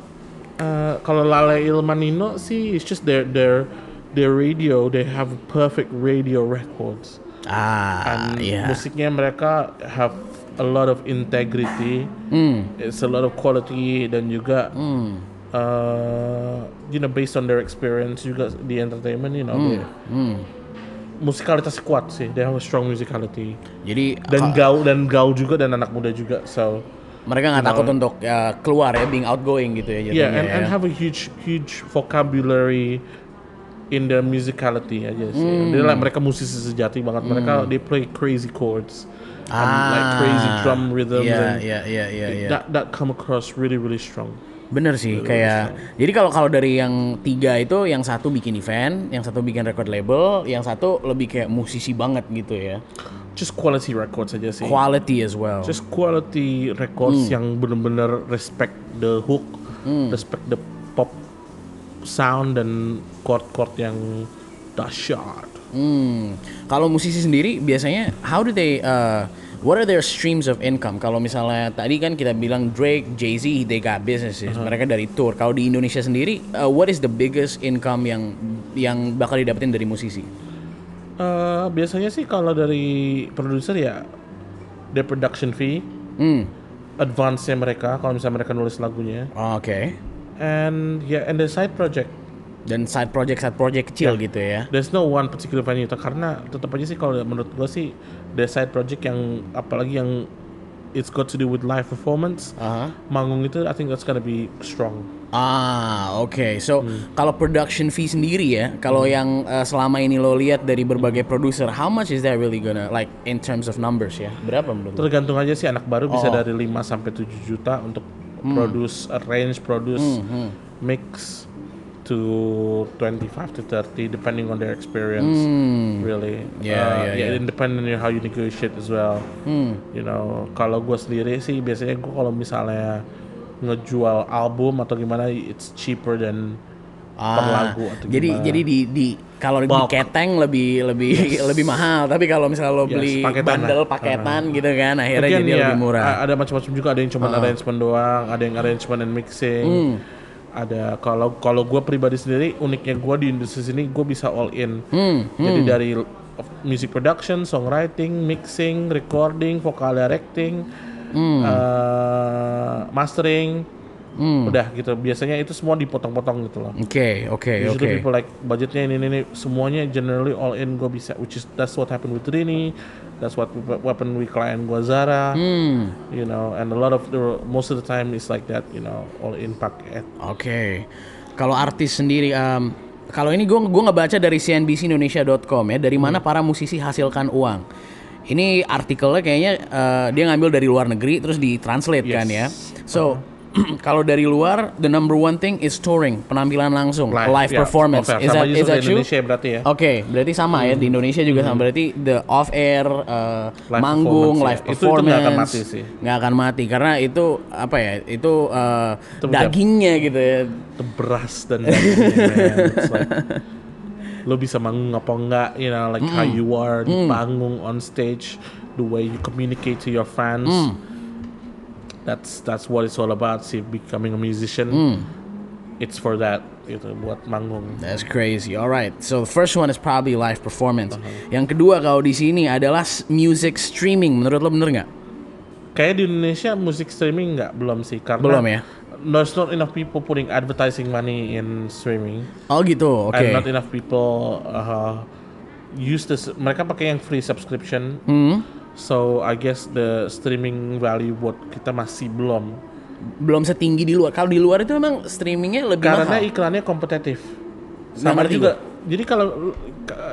Uh, kalau Lale Ilmanino sih, it's just their their their radio. They have perfect radio records. Ah, And yeah. musiknya mereka have a lot of integrity. Hmm. It's a lot of quality dan juga Hmm. Uh, you know based on their experience juga di entertainment, you know, they- Hmm. musikalitas kuat sih. They have a strong musicality. Jadi Dan ka- gaul dan gaul juga dan anak muda juga. So mereka nggak takut untuk ya, keluar ya, being outgoing gitu ya. yeah, and, ya. and have a huge huge vocabulary in the musicality aja sih. Hmm. Dia like, mereka musisi sejati banget. Mereka they play crazy chords and like crazy drum rhythms Iya, and iya, iya, iya, iya. that that come across really really strong. Bener sih, kayak jadi kalau kalau dari yang tiga itu, yang satu bikin event, yang satu bikin record label, yang satu lebih kayak musisi banget gitu ya. Just quality records aja sih. Quality as well. Just quality records Hmm. yang bener-bener respect the hook, respect the pop sound dan chord-chord yang dahsyat. Hmm. Kalau musisi sendiri biasanya how do they uh, what are their streams of income? Kalau misalnya tadi kan kita bilang Drake, Jay-Z, they got businesses. Uh-huh. Mereka dari tour. Kalau di Indonesia sendiri, uh, what is the biggest income yang yang bakal didapetin dari musisi? Eh, biasanya sih kalau dari produser ya their production fee, Hmm. advance-nya mereka kalau misalnya mereka nulis lagunya, Oke. and ya and the side project. Dan side project side project kecil Ya. gitu ya. There's no one particular venue karena tetap aja sih kalau menurut gue sih the side project yang apalagi yang it's got to do with live performance, Aha. manggung itu I think that's gonna be strong. Ah, oke. So, Hmm. kalau production fee sendiri ya, kalau yang uh, selama ini lo lihat dari berbagai produser, how much is that really gonna like in terms of numbers ya? Berapa menurut lo? Tergantung aja sih anak baru bisa Oh. dari 5 sampai 7 juta untuk produce, arrange, produce, mix to 25 to 30 depending on their experience. Really. Yeah, Uh, yeah, yeah. and depending on how you negotiate as well. You know, kalau gue sendiri sih biasanya gue kalau misalnya ngejual album atau gimana it's cheaper than per lagu atau Ah, jadi gimana. jadi di di kalau di keteng lebih lebih [laughs] lebih mahal, tapi kalau misalnya lo Yes, beli paketan bundle lah. paketan gitu kan, akhirnya Again, jadi ya, lebih murah. Ada macam-macam juga, ada yang cuma arrangement doang, ada yang arrangement and mixing. Hmm. Ada kalau kalau gue pribadi sendiri uniknya gue di industri sini gue bisa all in. Hmm, Jadi dari music production, songwriting, mixing, recording, vocal directing, Hmm. uh, mastering, udah gitu. Biasanya itu semua dipotong-potong gitu loh. Oke, oke, oke. Usually people like budgetnya ini, ini ini semuanya generally all in gue bisa which is that's what happened with Rini that's what happened with client gue Zara Hmm, you know and a lot of the most of the time is like that you know all in paket Oke. Kalau artis sendiri, em, kalau ini gue gua nggak baca dari cnbcindonesia.com ya, dari mana para musisi hasilkan uang. Ini artikelnya kayaknya eh, dia ngambil dari luar negeri terus ditranslate Yes. kan ya. So [clears throat] kalau dari luar, the number one thing is touring, penampilan langsung, live, ya. performance. Oke, is sama that, is that true? Indonesia berarti ya Oke, berarti sama ya di Indonesia juga sama. Berarti the off air, uh, Live manggung, performance, live ya. Itu- itu performance, nggak akan mati sih. nggak akan mati karena itu apa ya? Itu uh, Itu dagingnya gitu ya. the beras dan dagingnya, like, lo bisa manggung apa enggak you know like how you are di panggung on stage the way you communicate to your fans that's that's what it's all about sih becoming a musician it's for that gitu buat manggung That's crazy. Alright, so the first one is probably live performance. Uh-huh. Yang kedua kalau di sini adalah music streaming. Menurut lo bener nggak? kayak di Indonesia musik streaming nggak belum sih karena Belum ya? there's not enough people putting advertising money in streaming Oh gitu, oke. and not enough people uh, use this mereka pakai yang free subscription Hmm, so I guess the streaming value buat kita masih belum. Belum setinggi di luar. Kalau di luar itu memang streamingnya lebih karena mahal. iklannya kompetitif. Sama ngerti juga. jadi kalau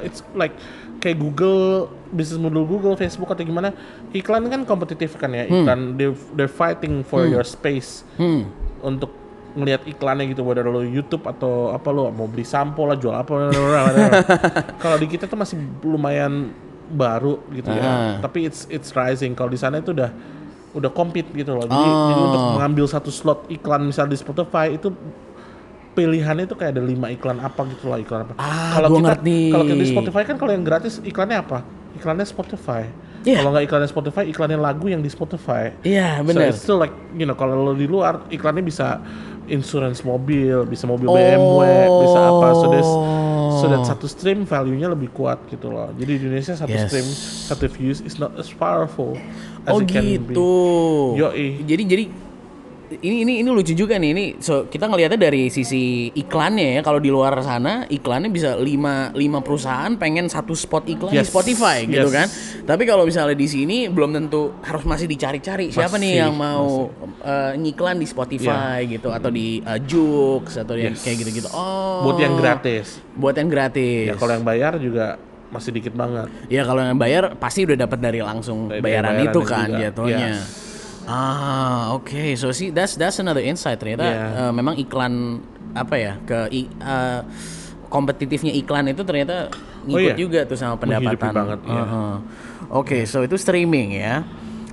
it's like kayak Google bisnis model Google Facebook atau gimana iklan kan kompetitif kan ya iklan. They they're fighting for your space Hmm. untuk ngelihat iklannya gitu whether lo YouTube atau apa lo mau beli sampo lah jual apa [laughs] kalau di kita tuh masih lumayan baru gitu Ah. ya tapi it's it's rising kalau di sana itu udah udah compete gitu loh jadi, Oh. jadi untuk mengambil satu slot iklan misal di Spotify itu pilihannya itu kayak ada lima iklan apa gitu lah iklan apa Ah, kalau kita kalau kita di Spotify kan kalau yang gratis iklannya apa iklannya Spotify Iya. Kalau nggak iklannya Spotify, iklannya lagu yang di Spotify. Iya, So benar. it's still like, you know, kalau lo di luar, iklannya bisa insurance mobil, bisa mobil Oh. BMW, bisa apa. So there's, so that satu stream value-nya lebih kuat gitu loh. Jadi di Indonesia satu Yes. stream, satu views is not as powerful as Oh it can be. gitu. Yoi. Jadi jadi ini ini ini lucu juga nih. Ini so kita ngelihatnya dari sisi iklannya ya. Kalau di luar sana iklannya bisa lima lima perusahaan pengen satu spot iklan di Yes. Spotify gitu Yes. kan. Tapi kalau misalnya di sini belum tentu harus masih dicari-cari siapa nih Masih, yang mau uh, ngiklan di Spotify gitu atau di uh, Joox atau yang Yes. kayak gitu-gitu. Oh. Buat yang gratis. Buat yang gratis. Ya kalau yang bayar juga masih dikit banget. Ya kalau yang bayar pasti udah dapat dari langsung Dari bayaran bayaran itu kan jatuhnya. Yes. Ah, oke. So see that's that's another insight ternyata Yeah. eh, memang iklan apa ya ke i- eh, kompetitifnya iklan itu ternyata ngikut iya. juga tuh sama pendapatan. banget, iya. Uh-huh. Oke, so itu streaming ya.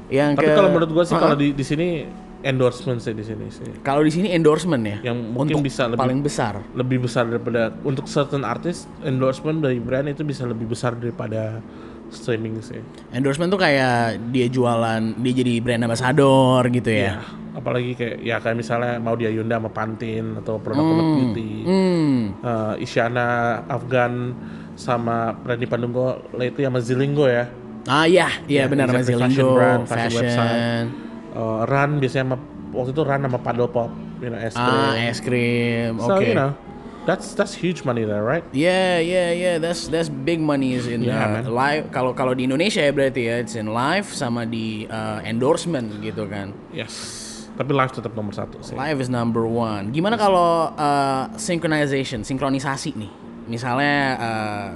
Yang Tapi ke- kalau menurut gua sih Uh-uh. kalau di di sini endorsement sih di sini sih. kalau di sini endorsement ya, Yang mungkin untuk bisa lebih- paling besar. lebih besar daripada untuk certain artis endorsement dari brand itu bisa lebih besar daripada streaming sih. Endorsement tuh kayak dia jualan, dia jadi brand ambassador gitu ya. Ya, apalagi kayak ya kayak misalnya mau dia Yunda sama Pantene atau produk-produk beauty. Hmm. Eh, Isyana Afgan sama Randy Pandunggo itu sama Zilinggo ya. Ah iya, iya Ya, benar exactly, Mas fashion Zilinggo, brand, fashion fashion. website. Eh, Ran biasanya sama waktu itu Ran sama Paddle Pop, you know, es krim. Ah, es krim. So Oke. you know, that's that's huge money there, right? Yeah, yeah, yeah. That's that's big money is in uh, Yeah, man. live. Kalau kalau di Indonesia ya berarti ya, it's in live sama di uh, endorsement gitu kan. Yes. Tapi live tetap nomor satu sih. Live is number one. Gimana kalau uh, synchronization, sinkronisasi nih? Misalnya uh,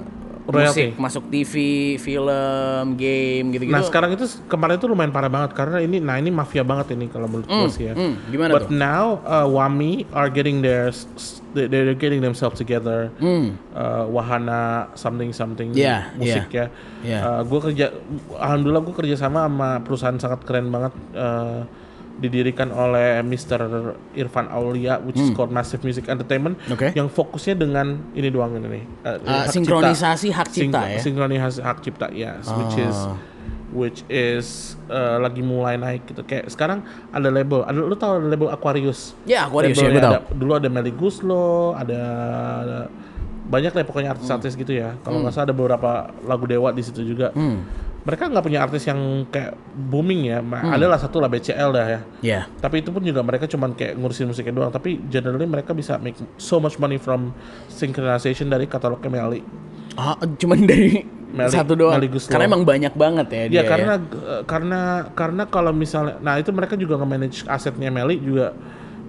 Royalty. musik masuk TV, film, game gitu-gitu. Nah sekarang itu kemarin itu lumayan parah banget karena ini, nah ini mafia banget ini kalau menurut gue sih ya. hmm, gimana But tuh? now uh, Wami are getting their, they're getting themselves together. Uh, Wahana something something. Yeah, musik ya. yeah. gue kerja, alhamdulillah gue kerja sama sama perusahaan sangat keren banget. uh, didirikan oleh Mr. Irfan Aulia, which is called Massive Music Entertainment, Hmm. Oke. yang fokusnya dengan ini doang ini nih, uh, Uh, hak sinkronisasi hak cipta Sink- ya? sinkronisasi hak cipta yes which is Ah. which is uh, lagi mulai naik gitu kayak sekarang ada label ada lu tahu ada label Aquarius Ya, Aquarius ya, Labelnya gue tahu. ada, dulu ada Melly Guslo ada, ada banyak lah pokoknya artis-artis gitu ya kalau nggak salah ada beberapa lagu dewa di situ juga mereka nggak punya artis yang kayak booming ya Ma- adalah satu lah BCL dah ya Ya. tapi itu pun juga mereka cuman kayak ngurusin musiknya doang tapi generally mereka bisa make so much money from synchronization dari katalognya Melly Ah, cuman dari Meli- satu doang. Guslo. Karena emang banyak banget ya dia. Ya karena ya. eh, karena karena kalau misalnya nah itu mereka juga nge-manage asetnya Meli juga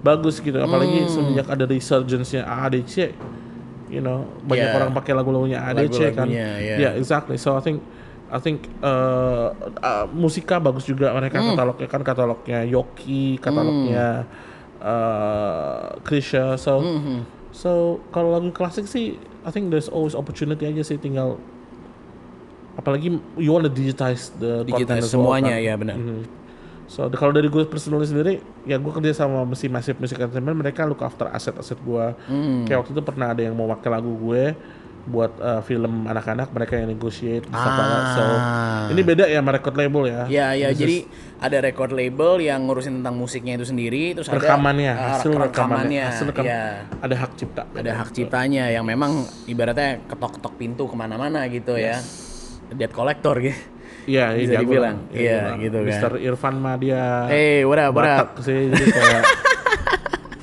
bagus gitu apalagi Hmm. semenjak ada resurgence-nya AADC you know banyak Yeah. orang pakai lagu-lagunya AADC kan Lagu-lagunya, yeah. yeah exactly so I think I think eh, eh, musika bagus juga mereka Hmm. katalognya kan katalognya Yoki katalognya eh Krisha so Hmm, so kalau lagu klasik sih I think there's always opportunity aja sih tinggal apalagi you wanna digitize the Digitize well, semuanya kan. ya benar. Mhm. So kalau dari gue personally sendiri, ya gue kerja sama mesin Massive Music Entertainment, mereka look after aset-aset gue. Hmm. Kayak waktu itu pernah ada yang mau pakai lagu gue buat uh, film anak-anak, mereka yang negotiate, that. So Ah. ini beda ya sama record label ya. Ya, ya. This Jadi is ada record label yang ngurusin tentang musiknya itu sendiri, terus ada rekamannya, ah, hasil rek- rekamannya, hasil rekam, ya. ada hak cipta. Ada hak ciptanya yang memang ibaratnya ketok-ketok pintu ke mana-mana gitu ya. Debt collector gitu. Iya, Bisa iya, dibilang. Iya, lah. gitu kan. Mr. Irfan mah dia Hey, what up, what up? Batak sih, jadi kayak [laughs]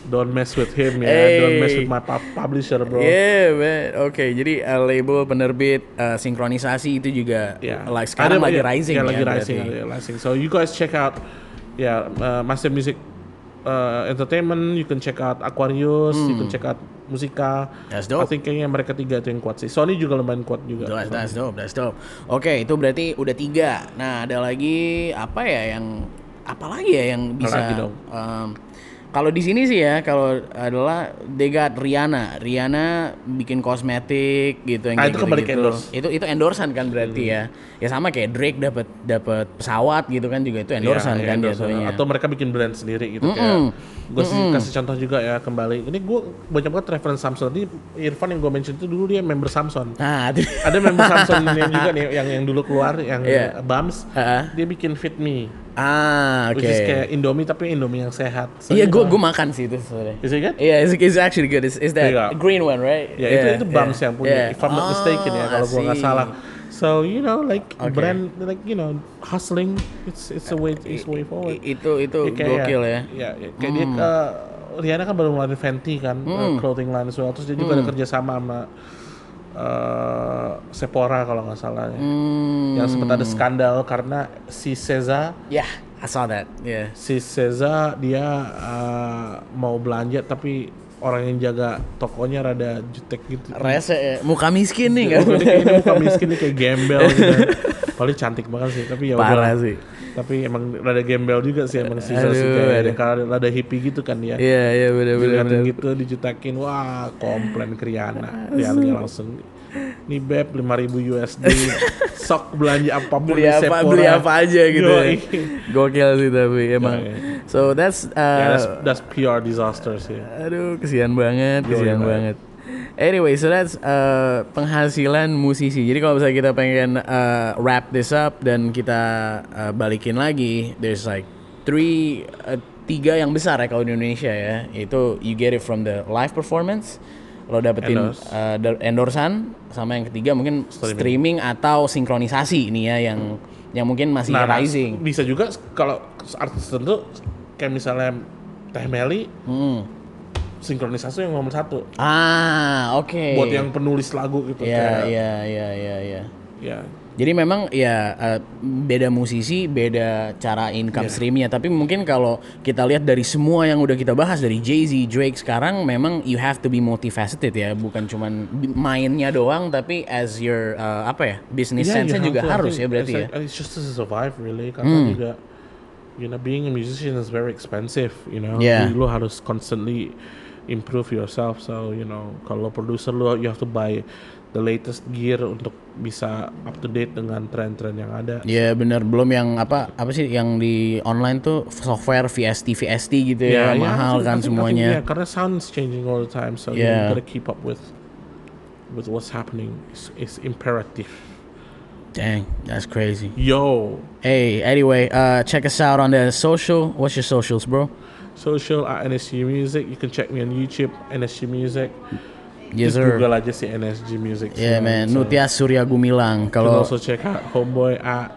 don't mess with him ya, Hey. don't mess with my pub- publisher bro. Yeah, man. Oke, jadi uh, label penerbit uh, sinkronisasi itu juga Yeah. like sekarang Ada- lagi iya, rising iya, ya. lagi rising, lagi rising. So you guys check out ya uh, Master Music uh, Entertainment, you can check out Aquarius, you can check out Musika. Hmm. That's I dope. think kayaknya mereka tiga itu yang kuat sih. Sony juga lumayan kuat juga. That's, that's dope, that's dope. Oke, itu berarti udah tiga. Nah, ada lagi apa ya yang apa lagi ya yang bisa lagi dong? um, kalau di sini sih ya kalau adalah they got Rihanna. Rihanna bikin kosmetik gitu yang Ah, kayak itu kembali ke gitu-gitu. endorse. Itu itu endorsean kan berarti ya. Ya sama kayak Drake dapat dapat pesawat gitu kan juga itu Iya, kan endorse. jatuhnya. Atau mereka bikin brand sendiri gitu kayak gue kasih contoh juga ya kembali. Ini gue banyak banget reference Samsung. Ini Irfan yang gue mention itu dulu dia member Samsung. Nah, [laughs] Ada member Samsung yang juga nih yang yang dulu keluar yang Iya. Bams. Ha-ha. Dia bikin Fit Me. Ah, oke. Which is kayak Indomie tapi Indomie yang sehat. So, Iya, gue know. gue makan sih itu sebenarnya. Is it good? Iya, it's, it's actually good. It's, it's that Iya. green one, right? Ya itu itu Bams yang punya. yeah. If I'm not mistaken ya Oh, kalau I gue nggak salah. So you know like Okay. brand like you know hustling it's it's a way it's a way forward. I- itu itu Ya, kayak gokil ya. Ya, ya, kayak dia uh, Rihanna kan baru ngeluarin Fenty kan uh, Hmm. clothing line as well. Terus dia juga ada kerja sama sama uh, Sephora kalau nggak salah ya. Hmm. Yang sempat ada skandal karena si Seza Yeah, I saw that. Yeah. si Seza dia uh, mau belanja tapi orang yang jaga tokonya rada jutek gitu. Rese ya. Muka miskin nih kan. Muka miskin nih kayak [laughs] gembel gitu. Paling cantik banget sih, tapi ya Parah sih. Tapi emang rada gembel juga sih emang si Aduh, Seza Sujaya. aduh. Karena rada hippie gitu kan dia. Iya, iya benar benar gitu dijutakin, wah komplain ke Rihanna. Rihanna langsung nih beb 5000 USD sok belanja apa pun Beli apa Sephora. beli apa aja gitu. ya. Gokil sih tapi emang. Yoi. So that's uh, Ya, that's, that's PR disaster sih. Aduh, kesian banget, kesian banget. Anyway, so that's uh, penghasilan musisi. Jadi kalau misalnya kita pengen uh, wrap this up dan kita uh, balikin lagi, there's like three, uh, tiga yang besar ya kalau di Indonesia ya. Itu you get it from the live performance, lo dapetin Endorse. uh, endorsan, sama yang ketiga mungkin streaming, Streaming. atau sinkronisasi nih ya yang yang mungkin masih Nah, rising. bisa juga kalau artis tertentu kayak misalnya Teh Meli Hmm. Sinkronisasi yang nomor satu Ah, oke. buat yang penulis lagu gitu Iya, iya, iya, iya, iya. ya Jadi memang ya eh, beda musisi, beda cara income Iya. streamnya. Tapi mungkin kalau kita lihat dari semua yang udah kita bahas dari Jay Z, Drake sekarang memang you have to be multifaceted ya, bukan cuman mainnya doang, tapi as your eh, apa ya business Yeah, have juga to. Harus ya berarti it's ya. like- It's just to survive really karena juga you know being a musician is very expensive you know Yeah. Lu harus constantly improve yourself so you know kalau producer lu you have to buy the latest gear untuk bisa up to date dengan tren-tren yang ada Ya bener belum yang apa apa sih yang di online tuh software VST VST gitu ya, Yeah, yeah, mahal think- kan think- semuanya. yeah, karena sound is changing all the time, so Yeah. you gotta keep up with with what's happening. It's, it's imperative. Dang, that's crazy. Yo, Hey, anyway, uh, check us out on the social. What's your socials, bro? Social at NSG Music. You can check me on YouTube, NSG Music. Yes, Just sir. Google aja sih NSG Music. Yeah, man. so- Nutia Surya Gumilang. You can Kalau also check out Homeboy at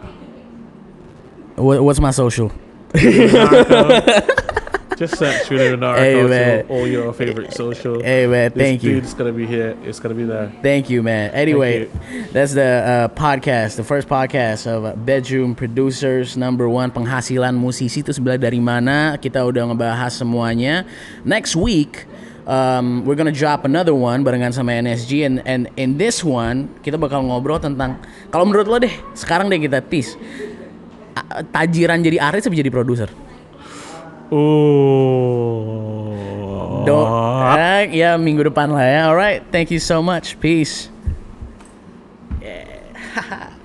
what, what's my social? [laughs] [laughs] just search Julian Narco Hey, man. all your favorite social. Hey, man. This Thank you. dude's gonna be here. It's gonna be there. Thank you, man. Anyway, Thank that's the uh, podcast, the first podcast of uh, Bedroom Producers Number One penghasilan musisi itu sebelah dari mana? Kita udah ngebahas semuanya. Next week, um, we're gonna drop another one barengan sama NSG and and in this one kita bakal ngobrol tentang kalau menurut lo deh, sekarang deh kita tease A- tajiran jadi artis apa jadi produser? Oh. Don't, eh, ya minggu depan lah ya. Alright, thank you so much. Peace. [laughs]